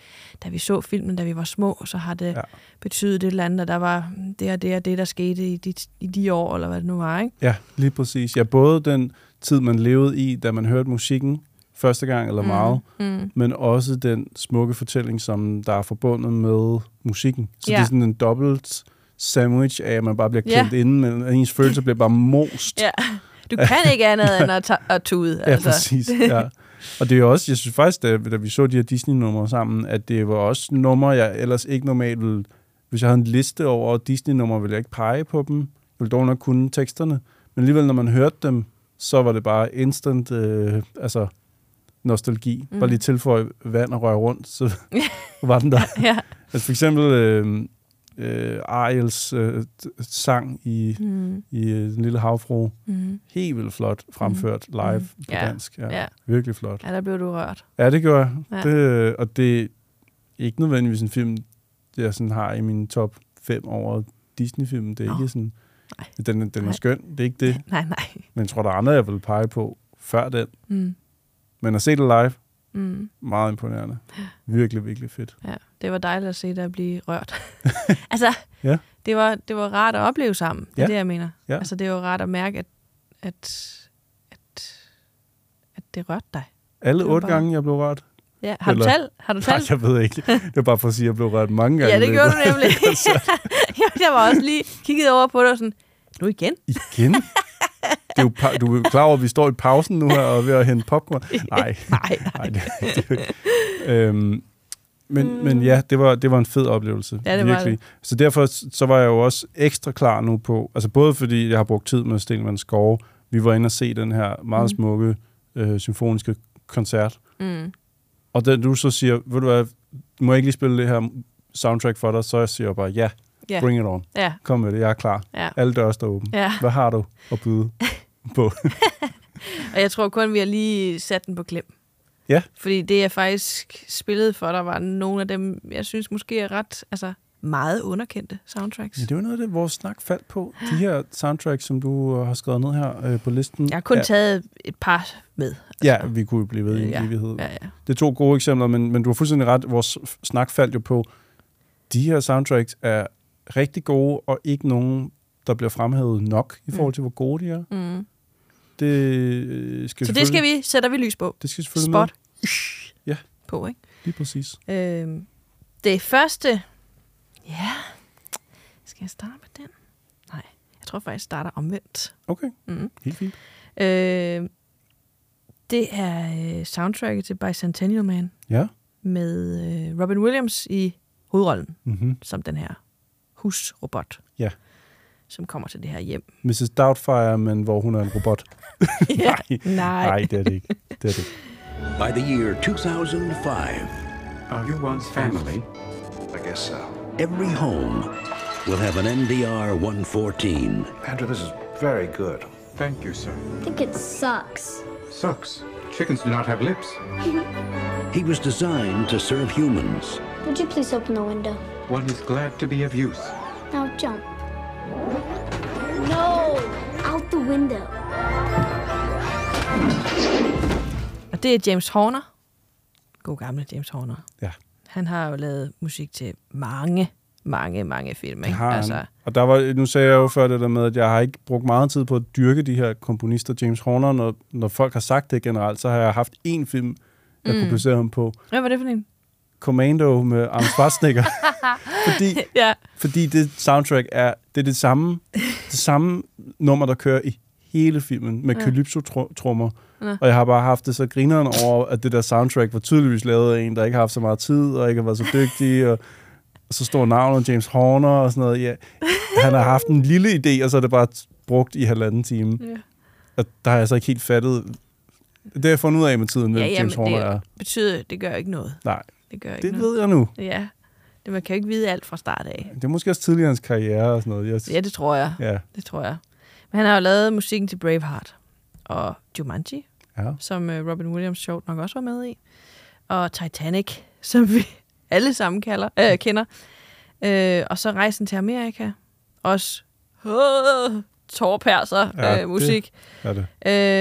da vi så filmen, da vi var små, så har det Ja. betydet et eller andet, og der var det og det og det, der skete i de, i de år, eller hvad det nu var, ikke? Ja, lige præcis. Ja, både den tid, man levede i, da man hørte musikken første gang eller meget, Mm. men også den smukke fortælling, som der er forbundet med musikken. Så Ja. det er sådan en dobbelt sandwich af, at man bare bliver Ja. klemt inden, men ens følelser bliver bare most. Ja. Du kan ikke andet end at, at tude. Ja, altså. præcis. Ja. Og det er jo også, jeg synes faktisk, da, da vi så de her Disney-numre sammen, at det var også numre, jeg ellers ikke normalt ville... Hvis jeg havde en liste over Disney-numre, ville jeg ikke pege på dem. Jeg ville dog nok kunne teksterne. Men alligevel, når man hørte dem, så var det bare instant øh, altså, nostalgi. Mm. Bare lige tilføje vand og røre rundt, så <laughs> var den der. ja. Altså for eksempel øh, øh, Ariels øh, sang i, Mm. i øh, Den Lille Havfru. Mm. Helt vildt flot fremført live Mm. på Ja. dansk. Ja, Ja. Virkelig flot. ja, der blev du rørt. Ja, det gør jeg. Ja. Det, og det er ikke nødvendigvis en film, jeg sådan har i min top 5 over Disney-film. Det er Nå. ikke sådan... Nej. Den, den er Nej. skøn, det er ikke det. Nej, nej. Men jeg tror, der er andre, jeg vil pege på før den. Mm. Men at se det live, Mm. meget imponerende. Virkelig, virkelig fedt. Ja, det var dejligt at se dig blive rørt. <laughs> altså, Ja. det, var, det var rart at opleve sammen. Det er Ja. det, jeg mener. Ja. Altså, det var rart at mærke, at, at, at, at det rørte dig. Alle otte bare- gange, jeg blev rørt. Ja, har du Eller- tal? Har du <laughs> Nej, tal? jeg ved ikke. Det var bare for at sige, at jeg blev rørt mange gange. Ja, det gjorde du nemlig. <laughs> jeg var også lige kigget over på dig og sådan, nu igen? Igen? Det er jo du er klar over, at vi står i pausen nu her og er ved at hente popcorn? <laughs> Nej, Nej, nej. <laughs> Det, det, øhm, men, mm. men ja, det var, det var en fed oplevelse. Ja, det var virkelig. Så derfor så var jeg jo også ekstra klar nu på, altså både fordi jeg har brugt tid med Stelman Skove, vi var inde og se den her meget Mm. smukke øh, symfoniske koncert, Mm. og da du så siger, ved du hvad, må jeg ikke lige spille det her soundtrack for dig, så jeg siger bare, ja, Ja. bring it on. Ja, Kom med det, jeg er klar. ja, Alle døre står åbne. ja. Hvad har du at byde <laughs> på? <laughs> Og jeg tror kun, vi har lige sat den på klem. Ja. Fordi det, jeg faktisk spillede for dig, var nogle af dem, jeg synes måske er ret, altså meget underkendte soundtracks. Ja, det var noget af det, vores snak faldt på. De her soundtracks, som du øh, har skrevet ned her øh, på listen. Jeg har kun ja, taget et par med. Ja, vi kunne jo blive ved i en Ja, evighed. Ja, ja. Det er to gode eksempler, men, men du har fuldstændig ret. Vores snak faldt jo på, de her soundtracks er rigtig gode, og ikke nogen, der bliver fremhævet nok i forhold til, hvor gode de er. Mm. Det øh, skal Så det skal vi, sætter vi lys på. Det skal selvfølgelig Spot. med. Ja. På, ikke? Lige præcis. Øhm, det første... Ja... Skal jeg starte med den? Nej, jeg tror faktisk, jeg starter omvendt. Okay, Mm. helt fint. Øh, det er øh, soundtracket til Bicentennial Man Ja. med øh, Robin Williams i hovedrollen Mm-hmm. som den her husrobot. Ja. Som kommer til det her hjem. Mrs. Doubtfire, men hvor hun er en robot. Ja. Nej. Nej. Nej, det er det ikke. Det er det. By the year 2005, Are you one's family? I guess so. every home will have an NDR 114. Andrew, this is very good. Thank you, sir. I think it sucks. Sucks. Chickens do not have lips. <laughs> He was designed to serve humans. Would you please open the window? One is glad to be of use. Now jump. No! Out the window. Og det er James Horner. God gamle James Horner. Ja. Han har jo lavet musik til mange, mange, mange film. Ikke? har altså, han. Og der var, nu sagde jeg jo før det der med, at jeg har ikke brugt meget tid på at dyrke de her komponister. James Horner, når, når folk har sagt det generelt, så har jeg haft én film, jeg mm. kunne placere ham på. Hvad var det for en? Commando med Arnold Schwarzenegger. <laughs> fordi, Ja. fordi det soundtrack er det, er det samme det samme nummer, der kører i hele filmen med Ja. calypso-trummer. Ja. Og jeg har bare haft det så grineren over, at det der soundtrack var tydeligvis lavet af en, der ikke har haft så meget tid, og ikke har været så dygtig, og så står navnet James Horner og sådan noget. Ja, han har haft en lille idé, og så er det bare brugt i halvanden time. Ja. Og der har jeg så ikke helt fattet. Det har jeg fundet ud af med tiden, hvem Ja, ja, James Horner det er. betyder, det gør ikke noget. Nej, Det gør ikke det noget. ved jeg nu. Ja. Det, man kan jo ikke vide alt fra start af. Det er måske også tidligere hans karriere og sådan noget. Jeg, Ja, det tror jeg. ja, Det tror jeg. Han har jo lavet musikken til Braveheart og Jumanji, ja. som øh, Robin Williams sjovt nok også var med i. Og Titanic, <laughs> som vi alle sammen kalder, øh, kender. Øh, og så Rejsen til Amerika. også øh, tårperser Ja, det- øh, musik. Er det?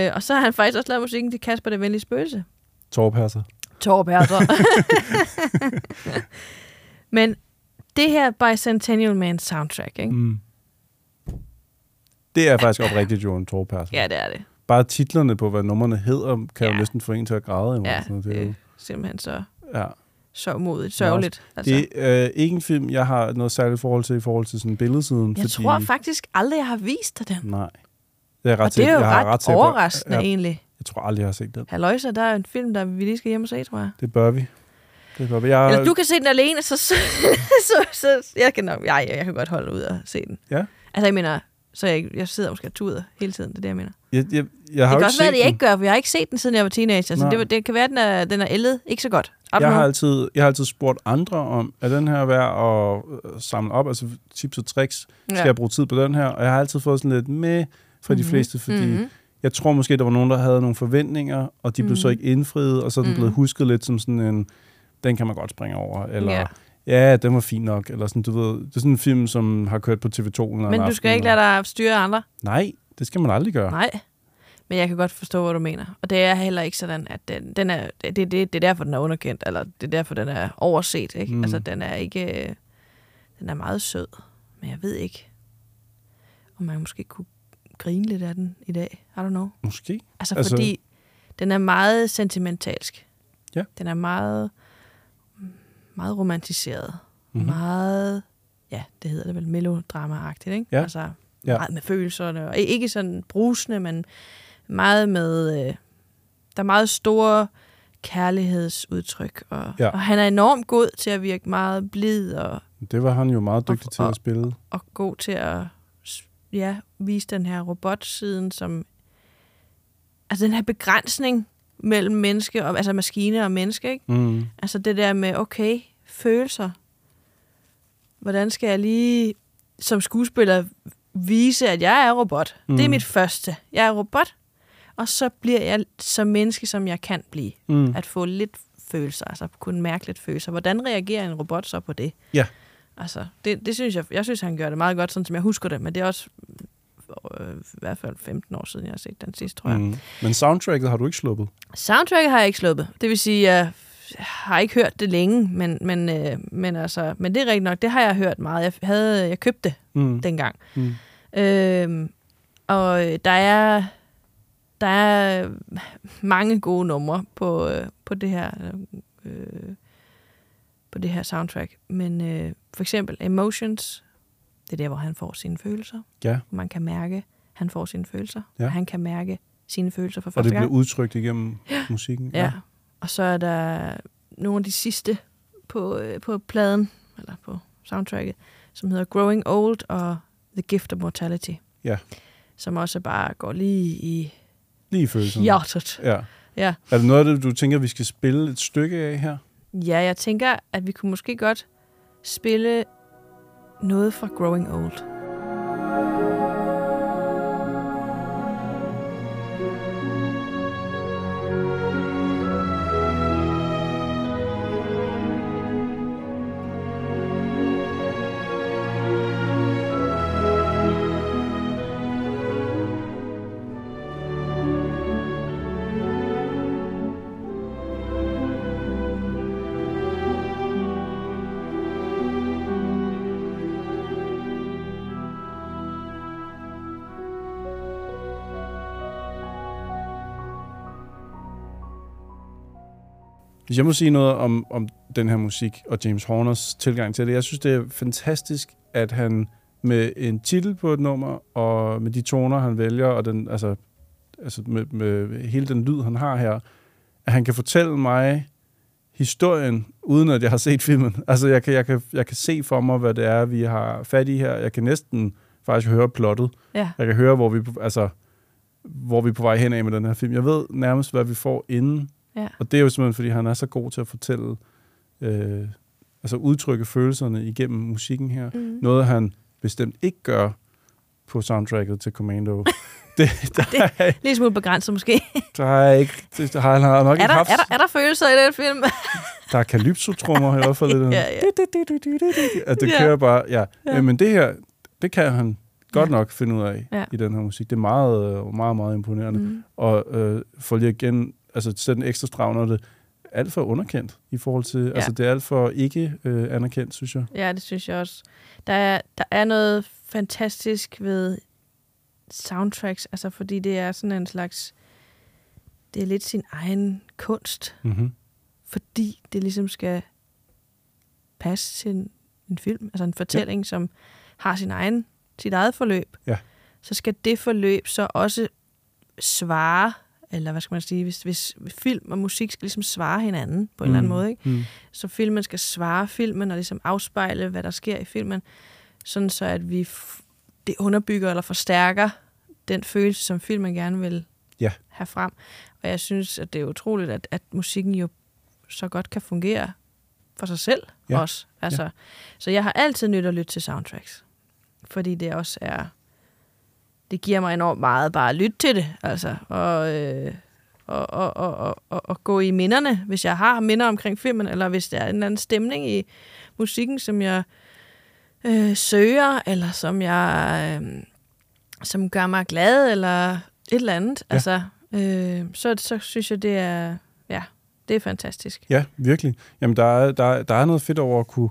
Øh, og så har han faktisk også lavet musikken til Kasper det Venlige Spøgelse. Tårperser. Tårperser. <laughs> <laughs> Men det her Bicentennial Man soundtrack, ikke? Mm. Det er faktisk oprigtigt jo en tårperser. Ja, det er det. Bare titlerne på, hvad numrene hedder, kan ja. Jo næsten få en til at græde. Ja, Så det er jo, simpelthen så ja. sørgmodigt, sørgeligt. Altså. Det er øh, ikke en film, jeg har noget særligt forhold til i forhold til sådan billedsiden. jeg fordi, tror faktisk aldrig, jeg har vist dig den. Nej. Det er ret Og det er jo jeg ret, på- overraskende Ja, egentlig. jeg tror aldrig, jeg har set den. Halløjsa, der er en film, der vi lige skal hjem og se, tror jeg. Det bør vi. Det bør vi. Jeg, Eller du kan se den alene, så, <laughs> så, så, så jeg kan nok, jeg, jeg kan godt holde ud og se den. Ja. Altså, jeg mener, så jeg, jeg sidder og tuder hele tiden, det er det, jeg mener. jeg, jeg, jeg har det kan også være, at jeg ikke gør, for jeg har ikke set den, siden jeg var teenager. Så det, det kan være, at den er, den er ældet ikke så godt. Don't Jeg har, altid, jeg har altid spurgt andre om, er den her værd at øh, samle op, altså tips og tricks, skal Ja. jeg bruge tid på den her? Og jeg har altid fået sådan lidt med fra de Mhm. fleste, fordi Mhm. jeg tror måske, der var nogen, der havde nogle forventninger, og de blev så Mhm. ikke indfriet, og så er den blevet Mhm. husket lidt som sådan en, den kan man godt springe over, eller Ja. Ja, den var fin nok, eller sådan, du ved, det er sådan en film, som har kørt på TV2 en Men du aften, skal ikke lade dig styre andre. Nej, det skal man aldrig gøre. Nej. Men jeg kan godt forstå, hvad du mener. Og det er heller ikke sådan, at den, den er, det, det, det er derfor, den er underkendt, eller det er derfor, den er overset. Ikke? Mm. Altså, den er ikke... Den er meget sød, men jeg ved ikke, om man måske kunne grine lidt af den i dag. I don't know. Måske. Altså, Altså- altså fordi den er meget sentimentalsk. Ja. Den er meget, meget romantiseret. Mhm. Mm-hmm. Meget, ja, det hedder det vel, melodrama-agtigt, ikke? Ja. Altså, Ja. meget med følelserne. Og ikke sådan brusende, men meget med... Øh, der er meget store kærlighedsudtryk. Og, Ja. og han er enormt god til at virke meget blid og, Det var han jo meget dygtig Og- til at og- spille. og god til at ja, vise den her robotsiden som... Altså den her begrænsning mellem menneske og altså maskine og menneske, ikke? Mm. Altså det der med, okay, følelser. Hvordan skal jeg lige som skuespiller vise, at jeg er robot? Mm. Det er Mm. mit første. Jeg er robot, og så bliver jeg så menneske, som jeg kan blive. Mm. At få lidt følelser, altså kunne mærke lidt følelser. Hvordan reagerer en robot så på det? Ja. Altså, det, det synes jeg, jeg synes, han gør det meget godt, sådan som jeg husker det, men det er også øh, i hvert fald 15 år siden, jeg har set den sidste, tror jeg. Mm. Men soundtracket har du ikke sluppet. Soundtracket har jeg ikke sluppet. Det vil sige, jeg har ikke hørt det længe, men, men, øh, men, altså, men det er rigtigt nok, det har jeg hørt meget. Jeg, havde, jeg købte det Mm. dengang. Mm. Øhm, og øh, der er, der er mange gode numre på, øh, på det her øh, på det her soundtrack. Men øh, for eksempel Emotions, det er der, hvor han får sine følelser. Ja, man kan mærke, han får sine følelser. Ja. Og han kan mærke sine følelser for og første det gang. blev udtrykt igennem musikken. Ja. Og så er der nogle af de sidste på, øh, på pladen, eller på soundtracket, som hedder Growing Old og The Gift of Mortality. Ja. Som også bare går lige i Lige i følelsen. hjertet. Ja. Ja. Er det noget af det, du tænker, vi skal spille et stykke af her? ja, jeg tænker, at vi kunne måske godt spille noget fra Growing Old. Hvis jeg må sige noget om, om den her musik og James Horners tilgang til det. Jeg synes, det er fantastisk, at han med en titel på et nummer, og med de toner, han vælger, og den, altså, altså med, med hele den lyd, han har her, at han kan fortælle mig historien, uden at jeg har set filmen. <laughs> Altså, jeg kan, jeg kan, jeg kan se for mig, hvad det er, vi har fat i her. Jeg kan næsten faktisk høre plottet. Ja. Jeg kan høre, hvor vi, altså, hvor vi er på vej hen af med den her film. Jeg ved nærmest, hvad vi får inden. Ja. Og det er jo simpelthen, fordi han er så god til at fortælle, øh, altså udtrykke følelserne igennem musikken her. Mm. Noget, han bestemt ikke gør på soundtracket til Commando. <laughs> det, der, Det- er, Lidt smule begrænset måske. der er ikke, det, der har han har nok er, ikke der, haft. er, der, er der følelser i den film? <laughs> Der er calypso-trommer i hvert fald. <laughs> Ja, ja. At det Ja. kører bare, ja. Ja. Men det her, det kan han godt Ja. nok finde ud af Ja. i den her musik. Det er meget, øh, meget, meget imponerende. Mm. Og øh, for lige igen, altså sætte en ekstra streg under det, alt for underkendt i forhold til, ja. altså det er alt for ikke øh, anerkendt, synes jeg. Ja, det synes jeg også. Der er, der er noget fantastisk ved soundtracks, altså fordi det er sådan en slags... Det er lidt sin egen kunst, Mm-hmm. fordi det ligesom skal passe til en, en film, altså en fortælling, ja. som har sin egen, sit eget forløb. Ja. Så skal det forløb så også svare, eller hvad skal man sige, hvis, hvis film og musik skal ligesom svare hinanden på en eller anden måde, ikke? Mm. så filmen skal svare filmen og ligesom afspejle, hvad der sker i filmen, sådan så at vi det underbygger eller forstærker den følelse, som filmen gerne vil Ja. have frem. Og jeg synes, at det er utroligt, at, at musikken jo så godt kan fungere for sig selv ja. også. Altså, ja. Så jeg har altid nyt at lytte til soundtracks, fordi det også er det giver mig enormt meget bare at lytte til det, altså, og, øh, og, og, og, og, og, gå i minderne, hvis jeg har minder omkring filmen, eller hvis der er en eller anden stemning i musikken, som jeg øh, søger, eller som jeg øh, som gør mig glad, eller et eller andet. Ja. Altså, øh, så, så synes jeg, det er, ja, det er fantastisk. Ja, virkelig. Jamen, der er, der, er- der er noget fedt over at kunne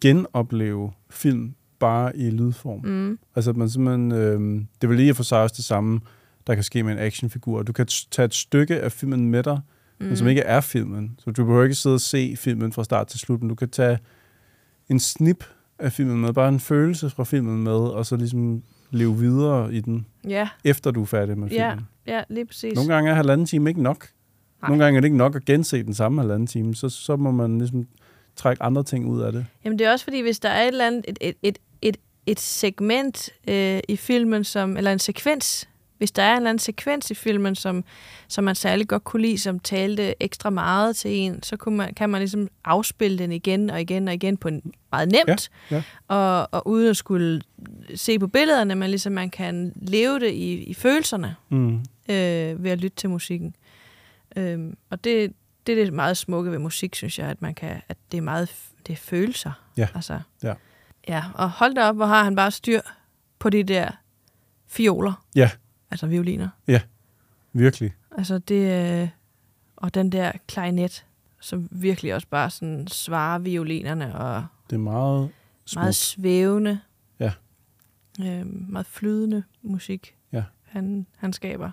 genopleve film bare i lydform. Mm. Altså, man simpelthen, øh, det vel lige for sig også det samme, der kan ske med en actionfigur. Du kan tage et stykke af filmen med dig, mm. men som ikke er filmen. Så du behøver ikke sidde og se filmen fra start til slut, men du kan tage en snip af filmen med, bare en følelse fra filmen med, og så ligesom leve videre i den, Ja, efter du er færdig med filmen. ja, ja, lige præcis. Nogle gange er halvanden time ikke nok. Nej. Nogle gange er det ikke nok at gense den samme halvanden time, så, så må man ligesom trække andre ting ud af det. Jamen det er også fordi, hvis der er et eller andet, et, et, et, et, et segment øh, i filmen, som, eller en sekvens, hvis der er en eller anden sekvens i filmen, som, som man særlig godt kunne lide, som talte ekstra meget til en, så kunne man, kan man ligesom afspille den igen og igen og igen på en meget nemt, Ja, ja. Og, og uden at skulle se på billederne, men ligesom man kan leve det i, i følelserne Mm. øh, ved at lytte til musikken. Øhm, og det, det er det meget smukke ved musik, synes jeg, at man kan, at det er meget det er følelser. Ja. Altså, Ja. Ja. Og hold da op, hvor har han bare styr på de der fioler, Ja, altså violiner. virkelig. Altså det, øh, og den der klarinet, som virkelig også bare sådan svarer violinerne, og Det er meget smukt. meget svævende, Ja. øh, meget flydende musik, Ja. han, han skaber.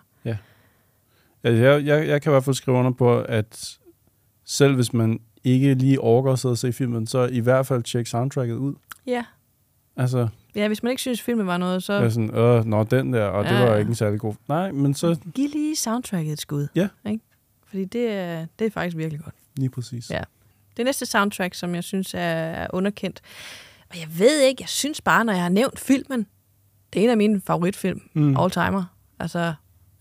Altså, jeg, jeg, jeg kan i hvert fald skrive under på, at selv hvis man ikke lige overgår at sidde og se filmen, så i hvert fald tjek soundtracket ud. Ja. Altså, ja, hvis man ikke synes, filmen var noget, så jeg er sådan, øh, nå, den der, og det Ja, var ja. ikke en særlig god. Nej, men så giv lige soundtracket et skud. Ja. Ikke? Fordi det er, det er faktisk virkelig godt. lige præcis. Ja. Det næste soundtrack, som jeg synes er, er underkendt, og jeg ved ikke, jeg synes bare, når jeg har nævnt filmen, det er en af mine favoritfilm, Mm. all timer. Altså,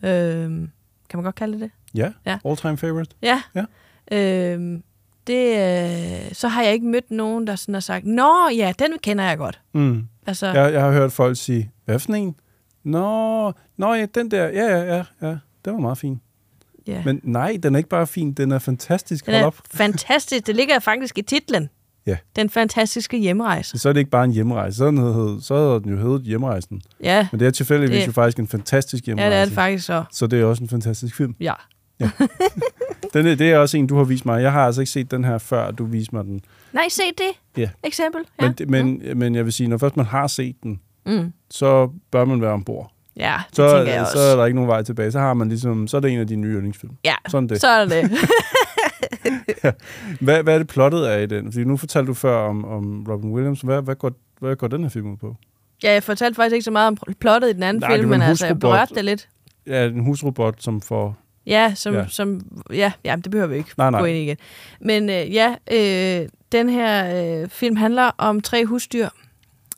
øhm, kan man godt kalde det det? Ja, Ja. all time favorite. Ja. Ja. Øhm, det, øh, så har jeg ikke mødt nogen, der sådan har sagt, Nå ja, den kender jeg godt. Mm. Altså, Jeg, jeg har hørt folk sige, hvad for en? Nå, nå ja, den der, ja, ja, ja, ja, den var meget fin. ja. Men nej, den er ikke bare fin, den er fantastisk. den er op. <laughs> fantastisk. Det ligger faktisk i titlen. Ja. Den fantastiske hjemrejse. Så er det ikke bare en hjemrejse. Så, hed, så havde den jo heddet hjemrejsen. Ja, Men det er tilfældigvis Det- jo faktisk en fantastisk ja hjemrejse. det er det faktisk så. Så det er også en fantastisk film. Ja. <laughs> Den er, det er også en, du har vist mig. Jeg har altså ikke set den her, før du viste mig den. Nej, se det. Ja. Eksempel. Ja. Men, men, men jeg vil sige, når først man har set den, Mm. så bør man være ombord. Ja, det Så, tænker jeg også. så er der ikke nogen vej tilbage. Så har man ligesom, så er det en af dine nye yndlingsfilm. ja, Sådan det. så er det <laughs> det. Hvad, hvad er det plottet af i den? Fordi nu fortalte du før om, om Robin Williams. Hvad, hvad, går, hvad går den her film ud på? ja, jeg fortalte faktisk ikke så meget om plottet i den anden Nej, film, men altså, jeg berørte det lidt. Ja, en husrobot, som får... Ja, som, Ja. som ja, ja, det behøver vi ikke Nej, nej. gå ind i igen. Men øh, ja, øh, den her øh, film handler om tre husdyr.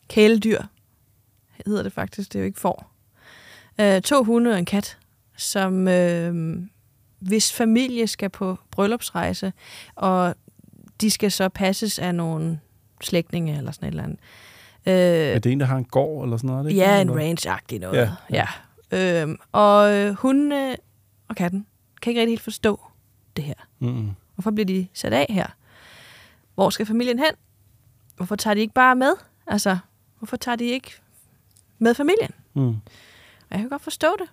Kæledyr hedder det faktisk, det er jo ikke får. Øh, to hunde og en kat, som øh, hvis familie skal på bryllupsrejse, og de skal så passes af nogle slægtninge eller sådan et eller andet. Øh, Er det en, der har en gård eller sådan noget? Er det Ja, en eller? range-agtig noget. Ja, Ja. ja. Øhm, og øh, hundene og katten kan ikke rigtig helt forstå det her. Mm-mm. Hvorfor bliver de sat af her? Hvor skal familien hen? Hvorfor tager de ikke bare med? Altså, hvorfor tager de ikke med familien. Mm. Og jeg kan godt forstå det.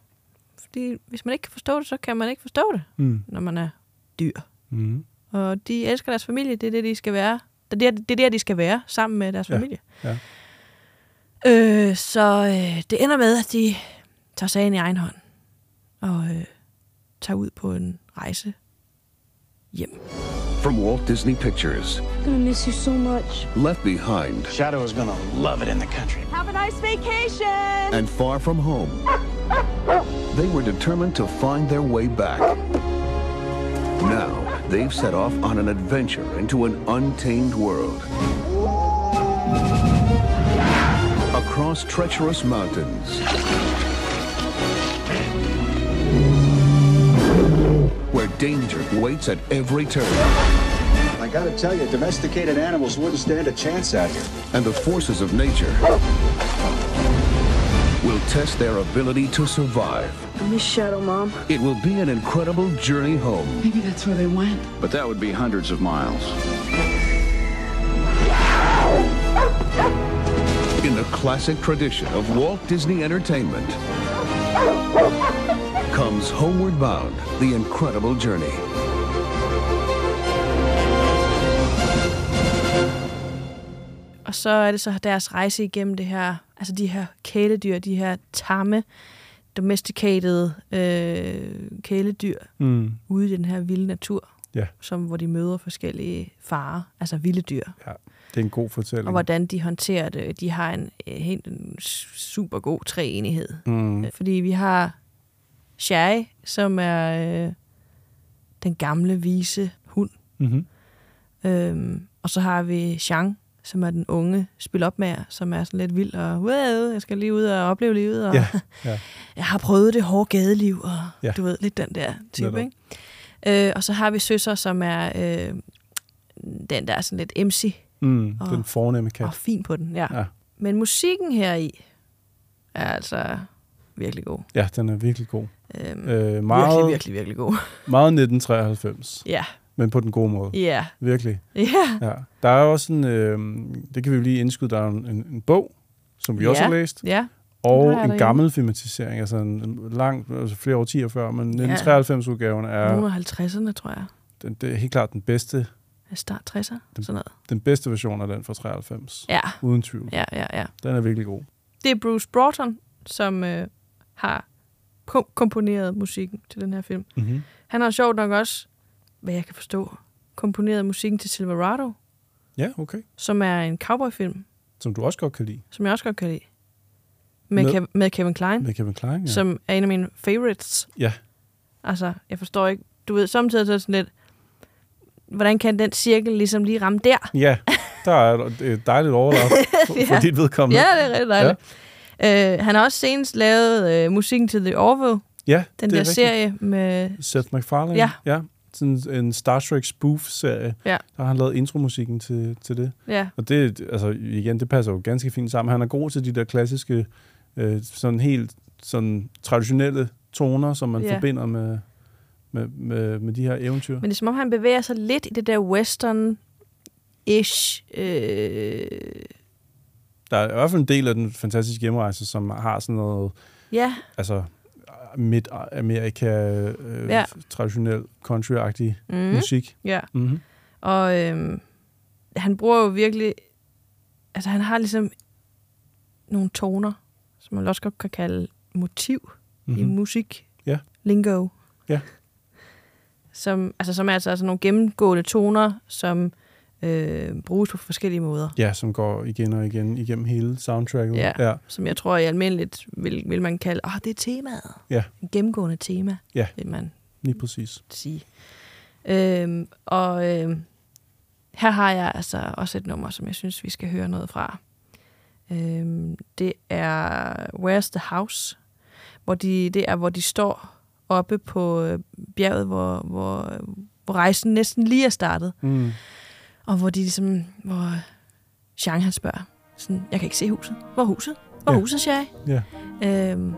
Fordi hvis man ikke kan forstå det, så kan man ikke forstå det, Mm. når man er dyr. Mm. Og de elsker deres familie, det er det, de skal være. Det er der, det er der de skal være, sammen med deres Ja, familie. ja. Øh, så øh, det ender med, at de tager sagen i egen hånd. Og øh, tager ud på en rejse hjem. From Walt Disney Pictures, I'm gonna miss you so much. Left Behind, Shadow is gonna love it in the country. Have a nice vacation! and Far From Home, they were determined to find their way back. Now, they've set off on an adventure into an untamed world. Across treacherous mountains. Danger waits at every turn. I gotta tell you, domesticated animals wouldn't stand a chance out here. and the forces of nature will test their ability to survive. I miss Shadow, Mom. It will be an incredible journey home, Maybe that's where they went. But that would be hundreds of miles. in the classic tradition of Walt Disney Entertainment. Comes Homeward Bound, The Incredible Journey. Og så er det så deres rejse igennem det her, altså de her kæledyr, de her tamme, domesticated øh, kæledyr Mm. ude i den her vilde natur, Ja. som, hvor de møder forskellige farer, altså vilde dyr. Ja, det er en god fortælling. Og hvordan de håndterer det. De har en øh, helt en super god træenighed. Mm. Fordi vi har Sherry, som er øh, den gamle, vise hund. Mm-hmm. Øhm, og så har vi Chang, som er den unge spilopmager, som er sådan lidt vild og, wow, jeg skal lige ud og opleve livet, og Ja, <laughs> ja. jeg har prøvet det hårde gadeliv, og Ja. du ved, lidt den der type, Netop. ikke? Øh, og så har vi Søsser, som er øh, den der er sådan lidt MC, Mm. Og- Den fornemme kat. og fin på den, ja. Ja. ja. Men musikken her i er altså virkelig god. Ja, den er virkelig god. Øhm, Øh, meget, Virkelig, virkelig, virkelig god. <laughs> meget 1993, Ja, men på den gode måde. ja, Virkelig. ja. Ja. Der er også en, øh, det kan vi jo lige indskyde, der er en, en, en bog, som vi også Ja. har læst, Ja, og har jeg en gammel filmatisering, altså en, en lang, altså flere årtier før, men 1993-udgaven er, nogle af 50'erne, tror jeg. den, det er helt klart den bedste, Start 60'er, sådan noget. den bedste version af den fra 93. Ja, Uden tvivl. ja, ja, ja. Den er virkelig god. Det er Bruce Broughton, som øh, har komponeret musikken til den her film. Mm-hmm. Han har sjovt nok også, hvad jeg kan forstå, komponeret musikken til Silverado, Ja, okay. som er en cowboyfilm, Som du også godt kan lide. som jeg også godt kan lide. Med, Med- Kev- med Kevin Klein, Med Kevin Klein, ja. som er en af mine favorites. Ja. Altså, jeg forstår ikke, du ved, samtidig så er det sådan lidt, hvordan kan den cirkel ligesom lige ramme der? Ja, der er et- et dejligt overlap <laughs> for, for Ja. dit vedkommende. Ja, det er rigtig dejligt. Ja. Øh, han har også senest lavet øh, musikken til The Orville, ja den det er der rigtigt. serie med... Seth MacFarlane. Ja. ja. Sådan en Star Trek spoof-serie. Ja. Der har han lavet intromusikken til, til det. Ja, Og det, altså igen, det passer jo ganske fint sammen. Han er god til de der klassiske, øh, sådan helt sådan traditionelle toner, som man Ja. forbinder med, med, med, med de her eventyr. men det er som om, han bevæger sig lidt i det der western-ish... Øh, Der er i hvert fald en del af den fantastiske hjemrejse, som har sådan noget, ja, altså Midt-Amerika, øh, Ja. traditionel country-agtig mm, musik. ja. Mm-hmm. Og øhm, han bruger jo virkelig... Altså, han har ligesom nogle toner, som man også godt kan kalde motiv mm-hmm. i Mm-hmm. musik. Ja. Lingo. Ja. Som, altså, som er altså, altså nogle gennemgående toner, som øh, bruges på forskellige måder. Ja, som går igen og igen igennem hele soundtracket. Ja. ja. Som jeg tror i almindeligt vil, vil man kalde, åh, oh, det er temaet. Ja. En gennemgående tema, Ja. vil man Lige præcis. sige. Øhm, og øhm, her har jeg altså også et nummer, som jeg synes, vi skal høre noget fra. Øhm, det er Where's the House? Hvor de, det er, hvor de står oppe på øh, bjerget, hvor, hvor, hvor rejsen næsten lige er startet. Mm. Og hvor de ligesom, hvor Jean han spørger, sådan, jeg kan ikke se huset. Hvor er huset? Hvor er Ja. huset, Shai? Ja. Øhm,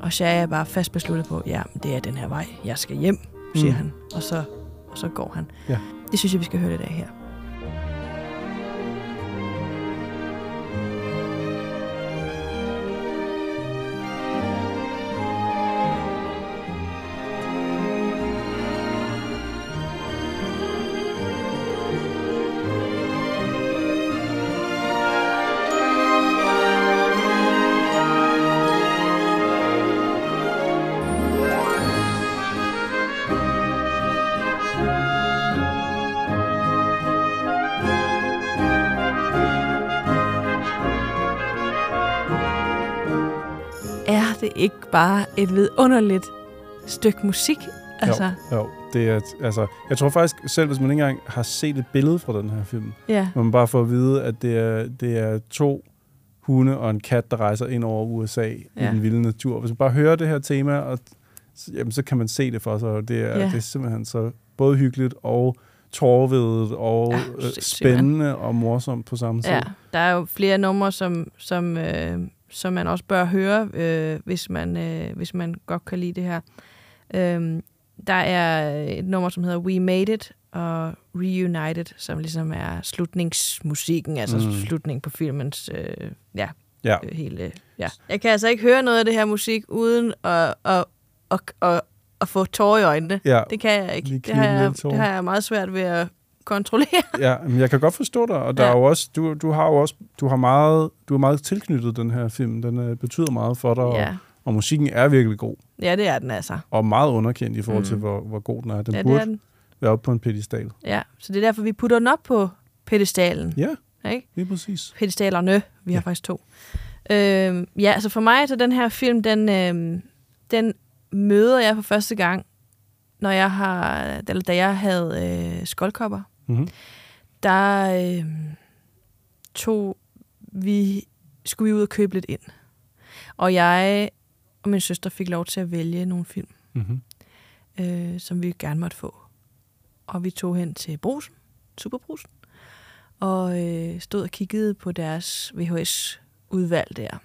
og Shai er bare fast besluttet på, ja, det er den her vej, jeg skal hjem, siger Mm. han. Og så, og så går han. Ja. Det synes jeg, vi skal høre lidt af her. Bare et vidunderligt stykke musik? Altså, Jo, jo, det er, altså, jeg tror faktisk, selv hvis man ikke engang har set et billede fra den her film, ja. man bare få at vide, at det er, det er to hunde og en kat, der rejser ind over USA ja. i den vilde natur. Hvis man bare hører det her tema, og, jamen, så kan man se det for sig. og Det er, Ja. det er simpelthen så både hyggeligt og tårvedet og Ja, sindssygt, spændende og morsomt på samme tid. Ja, der er jo flere numre, som, som, øh, som man også bør høre, øh, hvis, man, øh, hvis man godt kan lide det her. Øhm, der er et nummer, som hedder We Made It, og Reunited, som ligesom er slutningsmusikken, altså Mm. mm. slutning på filmens øh, ja, Ja. øh, hele... Ja. Jeg kan altså ikke høre noget af det her musik, uden at, at, at, at, at få tårer i øjnene. Ja, Det kan jeg ikke. Det har jeg, det har jeg meget svært ved at kontrollere. Ja, men jeg kan godt forstå dig, og der Ja. er jo også, du, du har jo også, du har meget, du har meget tilknyttet den her film. Den øh, betyder meget for dig, Ja. og, og musikken er virkelig god, Ja, det er den altså. og meget underkendt i forhold til, Mm. hvor, hvor god den er. Den Ja, det burde er den. være oppe på en pedestal. Ja, så det er derfor, vi putter den op på pedestalen. Ja, Ikke? lige præcis. Pedestalerne. Vi har Ja. faktisk to. Øh, ja, altså for mig, så den her film, den, øh, den møder jeg for første gang, når jeg har, eller da jeg havde øh, skoldkopper. Mm-hmm. Der øh, tog vi, skulle vi ud og købe lidt ind. Og jeg og min søster fik lov til at vælge nogle film. Mm-hmm. øh, som vi gerne måtte få. Og vi tog hen til brusen, Superbrusen, og øh, stod og kiggede på deres VHS-udvalg der.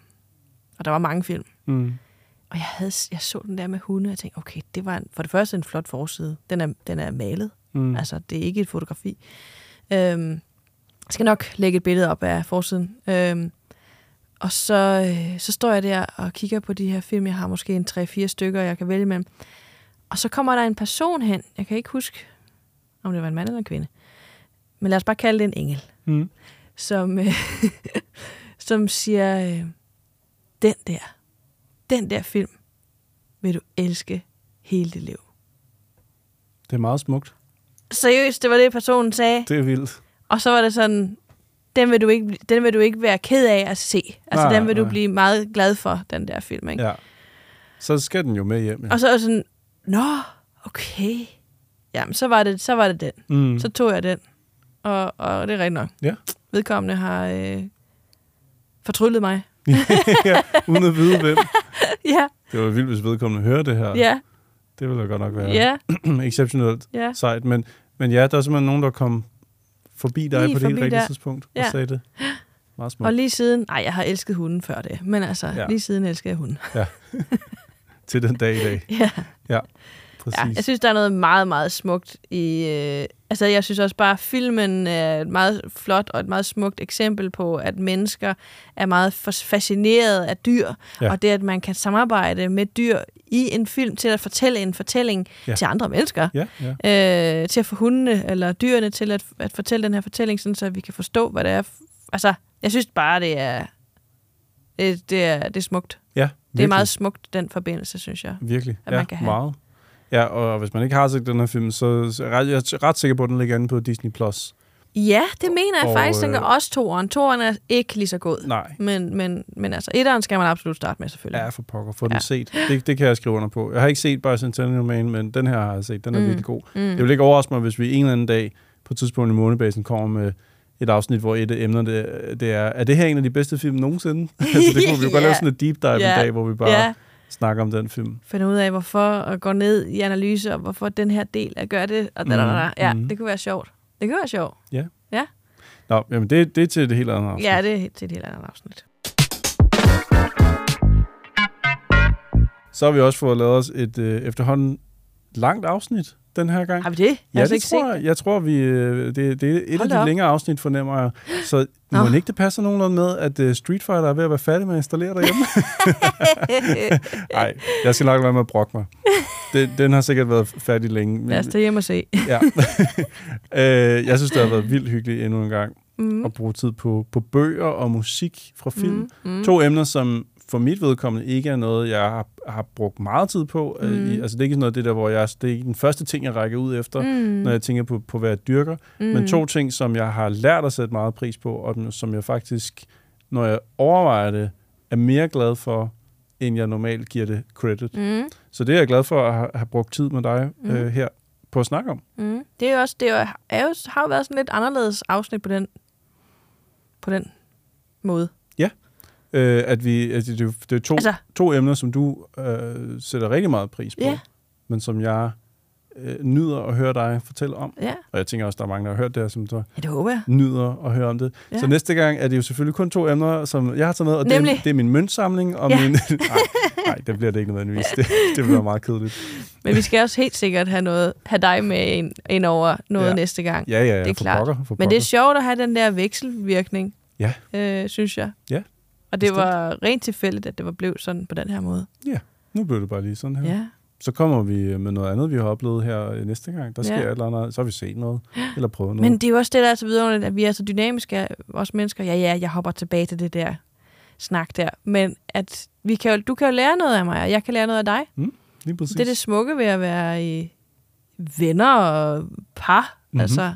Og der var mange film. Mm. Og jeg, havde, jeg så den der med hunde, og jeg tænkte, okay, det var en, for det første en flot forside. Den er, den er malet. Mm. Altså, det er ikke et fotografi. Øhm, jeg skal nok lægge et billede op af forsiden. Øhm, og så, øh, så står jeg der og kigger på de her film. Jeg har måske en 3-4 stykker, jeg kan vælge mellem. Og så kommer der en person hen. Jeg kan ikke huske, om det var en mand eller en kvinde. Men lad os bare kalde det en engel. Mm. Som, øh, <laughs> som siger, øh, den der, den der film vil du elske hele dit liv. Det er meget smukt. Seriøst, det var det, personen sagde. Det er vildt. Og så var det sådan, den vil du ikke, den vil du ikke være ked af at se. Altså, Nej, den vil du nej. blive meget glad for, den der film, ikke? Ja. Så skal den jo med hjem. Ja. Og så er sådan, nå, okay. Jamen, så var det, så var det den. Mm. Så tog jeg den. Og, og det er rigtigt nok. Ja. Vedkommende har øh, fortryllet mig. <laughs> ja, uden at vide hvem. <laughs> ja, Det var vildt, hvis vedkommende hører det her. ja, Det ville da godt nok være ja, <clears throat> exceptionelt ja. sejt. Men, men ja, der er simpelthen nogen, der kom forbi dig Lige på det helt rigtige tidspunkt og Ja. sagde det. <gasps> Meget smukt. Og lige siden, nej, jeg har elsket hunden før det, men altså, Ja. ja. lige siden elsker jeg hunden. <laughs> Til den dag i dag. Ja. Ja, præcis. Ja, jeg synes, der er noget meget, meget smukt i... Øh, altså, jeg synes også bare, at filmen er et meget flot og et meget smukt eksempel på, at mennesker er meget fas- fascineret af dyr, Ja. og det, at man kan samarbejde med dyr i en film til at fortælle en fortælling Ja. til andre mennesker. Ja, ja. Øh, til at få hundene eller dyrene til at, at fortælle den her fortælling, sådan, så vi kan forstå, hvad det er. Altså, jeg synes bare, det er... Det, det, er, det er smukt. ja Det er meget smukt, den forbindelse, synes jeg. Virkelig. at ja, man kan have. meget. Ja, og hvis man ikke har set den her film, så er jeg ret, er sikker på, at den ligger inde på Disney+. Plus. Ja, det mener jeg Og, faktisk. Den øh, gør også toeren. Toeren er ikke lige så god. Nej. Men, men, men altså, etteren skal man absolut starte med, selvfølgelig. Ja, for pokker. Få den Ja. set. Det, det kan jeg skrive under på. Jeg har ikke set Bicentennial Man, men den her har jeg set. Den er Mm. virkelig god. Mm. Det vil ikke overraske mig, hvis vi en eller anden dag på et tidspunkt i månebasen kommer med et afsnit, hvor et af emnerne det, det er, er det her en af de bedste film nogensinde? <laughs> altså, det kunne vi jo godt <laughs> Ja. lave sådan et deep dive Ja. en dag, hvor vi bare Ja. Snakker om den film. Finde ud af, hvorfor, og gå ned i analyse, og hvorfor den her del er gør det. Og da, da. Ja, Mhm. det kunne være sjovt. Det kunne være sjovt. Ja. Ja, Nå, jamen det, det er til det helt andet afsnit. ja det er til et helt andet afsnit. Så har vi også fået lavet os et øh, efterhånden langt afsnit den her gang. Har vi det? Jeg Ja, det ikke tror jeg. Jeg tror, vi, øh, det, det er et Hold af de op. længere afsnit, fornemmer jeg. Så må ikke det passer nogenlunde med, at uh, Street Fighter er ved at være færdig med at installere derhjemme? <laughs> Nej, jeg skal nok være med at brokke mig. Den, den har sikkert været færdig længe. Lad os tage hjem og se. Ja. <laughs> øh, jeg synes, det har været vildt hyggeligt endnu en gang Mm. at bruge tid på, på bøger og musik fra film. Mm, mm. To emner, som for mit vedkommende ikke er noget, jeg har, har brugt meget tid på. Mm. Mm. I, altså, det er ikke sådan noget, det der, hvor jeg, det er ikke den første ting, jeg rækker ud efter, Mm. når jeg tænker på, på hvad jeg dyrker. Mm. Men to ting, som jeg har lært at sætte meget pris på, og som jeg faktisk, når jeg overvejer det, er mere glad for, end jeg normalt giver det credit. Mm. Så det er jeg glad for at ha- have brugt tid med dig Mm. øh, her på at snakke om. Mm. Det er også, det er jo, har jo været sådan lidt anderledes afsnit på den, på den måde. Øh, at vi, at det, det, er to, Altså- to emner, som du øh, sætter rigtig meget pris på, Ja. men som jeg øh, nyder at høre dig fortælle om. Ja, Og jeg tænker også, der er mange, der har hørt det her, som du ja det håber jeg. nyder at høre om det. Ja. Så næste gang er det jo selvfølgelig kun to emner, som jeg har taget med, og det er, Nemlig. det er min møntsamling og Ja. min... <laughs> nej, nej, det bliver det ikke nødvendigvis. Det, det bliver meget kedeligt. Men vi skal også helt sikkert have, noget, have dig med ind, ind over noget ja. Næste gang. Ja, ja, ja, det er for klart. pokker, for Men det er pokker. sjovt at have den der vekselvirkning, Ja. øh, synes jeg. Ja, Og det bestemt. var rent tilfældigt, at det var blevet sådan på den her måde. Nu blev det bare lige sådan her. Ja. Så kommer vi med noget andet, vi har oplevet her næste gang. Der sker Ja. ja. et eller andet, så har vi set noget, <gasps> eller prøvet noget. Men det er jo også det, der er så vidunderligt, at vi er så dynamiske, os mennesker. Ja, ja, jeg hopper tilbage til det der snak der. Men at vi kan jo, du kan jo lære noget af mig, og jeg kan lære noget af dig. Lige præcis. Det er det smukke ved at være i venner og par. Mm-hmm. Mhm. Altså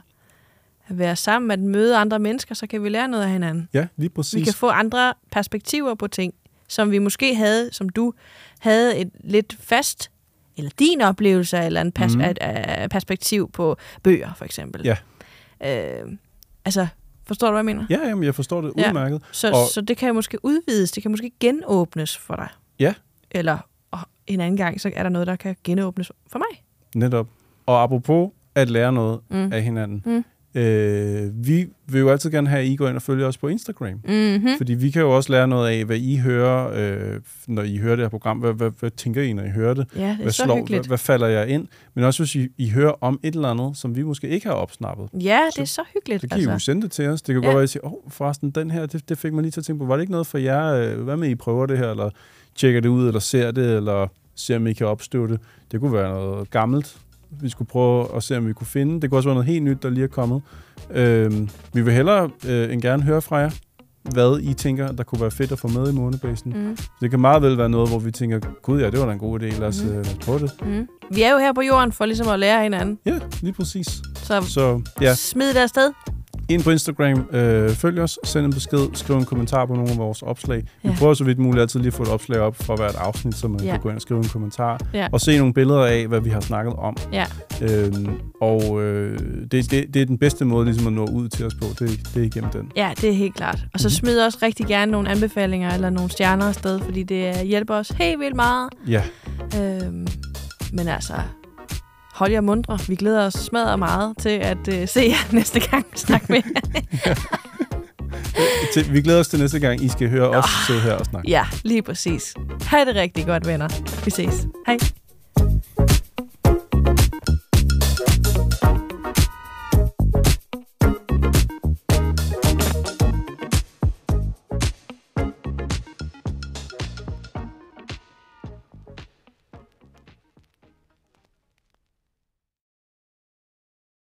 at være sammen, at møde andre mennesker, så kan vi lære noget af hinanden. Ja, lige præcis. Vi kan få andre perspektiver på ting, som vi måske havde, som du havde et lidt fast, eller din oplevelse, eller en pers- mm. perspektiv på bøger, for eksempel. Ja. Øh, altså, forstår du, hvad jeg mener? Ja, jamen, jeg forstår det Ja. udmærket. Så, Og- så det kan jo måske udvides, det kan måske genåbnes for dig. Ja. Eller og en anden gang, så er der noget, der kan genåbnes for mig. Netop. Og apropos at lære noget mm. af hinanden. Mm. Øh, vi vil jo altid gerne have, at I går ind og følger os på Instagram. Mm-hmm. Fordi vi kan jo også lære noget af, hvad I hører, øh, når I hører det her program. Hvad, hvad, hvad tænker I, når I hører det? Ja, det er Hvad, så slår, hyggeligt. hvad, hvad falder jeg ind? Men også hvis I, I hører om et eller andet, som vi måske ikke har opsnappet. Ja, det er så hyggeligt. Så kan altså. I jo sende det til os. Det kan Ja. godt være, at I siger, åh, oh, forresten, den her, det, det fik mig lige til at tænke på, var det ikke noget for jer? Øh, Hvad med, I prøver det her, eller tjekker det ud, eller ser det, eller ser, om I kan opstøve det? Det kunne være noget gammelt, vi skulle prøve at se, om vi kunne finde. Det kunne også være noget helt nyt, der lige er kommet. Øhm, vi vil hellere øh, end gerne høre fra jer, hvad I tænker, der kunne være fedt at få med i månebasen. Mm. Det kan meget vel være noget, hvor vi tænker, gud ja, det var da en god idé, lad os, Mm. lad os prøve det. Mm. Vi er jo her på jorden for ligesom at lære hinanden. Ja, lige præcis. Så, Så ja, smid det afsted. Ind på Instagram, øh, følg os, send en besked, skriv en kommentar på nogle af vores opslag. Vi Ja. prøver så vidt muligt altid lige at få et opslag op fra hvert afsnit, så man Ja. kan gå ind og skrive en kommentar. Ja. Og se nogle billeder af, hvad vi har snakket om. Ja. Øhm, og øh, det, det, det er den bedste måde ligesom at nå ud til os på, det, det er igennem den. Ja, det er helt klart. Og så Mhm. smid også rigtig gerne nogle anbefalinger eller nogle stjerner afsted, fordi det hjælper os helt vildt meget. Ja, Øhm, men altså, hold jer mundre. Vi glæder os smadret meget til at øh, se jer <laughs> næste gang snakke med. til, vi glæder os til næste gang, I skal høre os sidde her og snakke. ja, lige præcis. Ha' det rigtig godt, venner. Vi ses. Hej.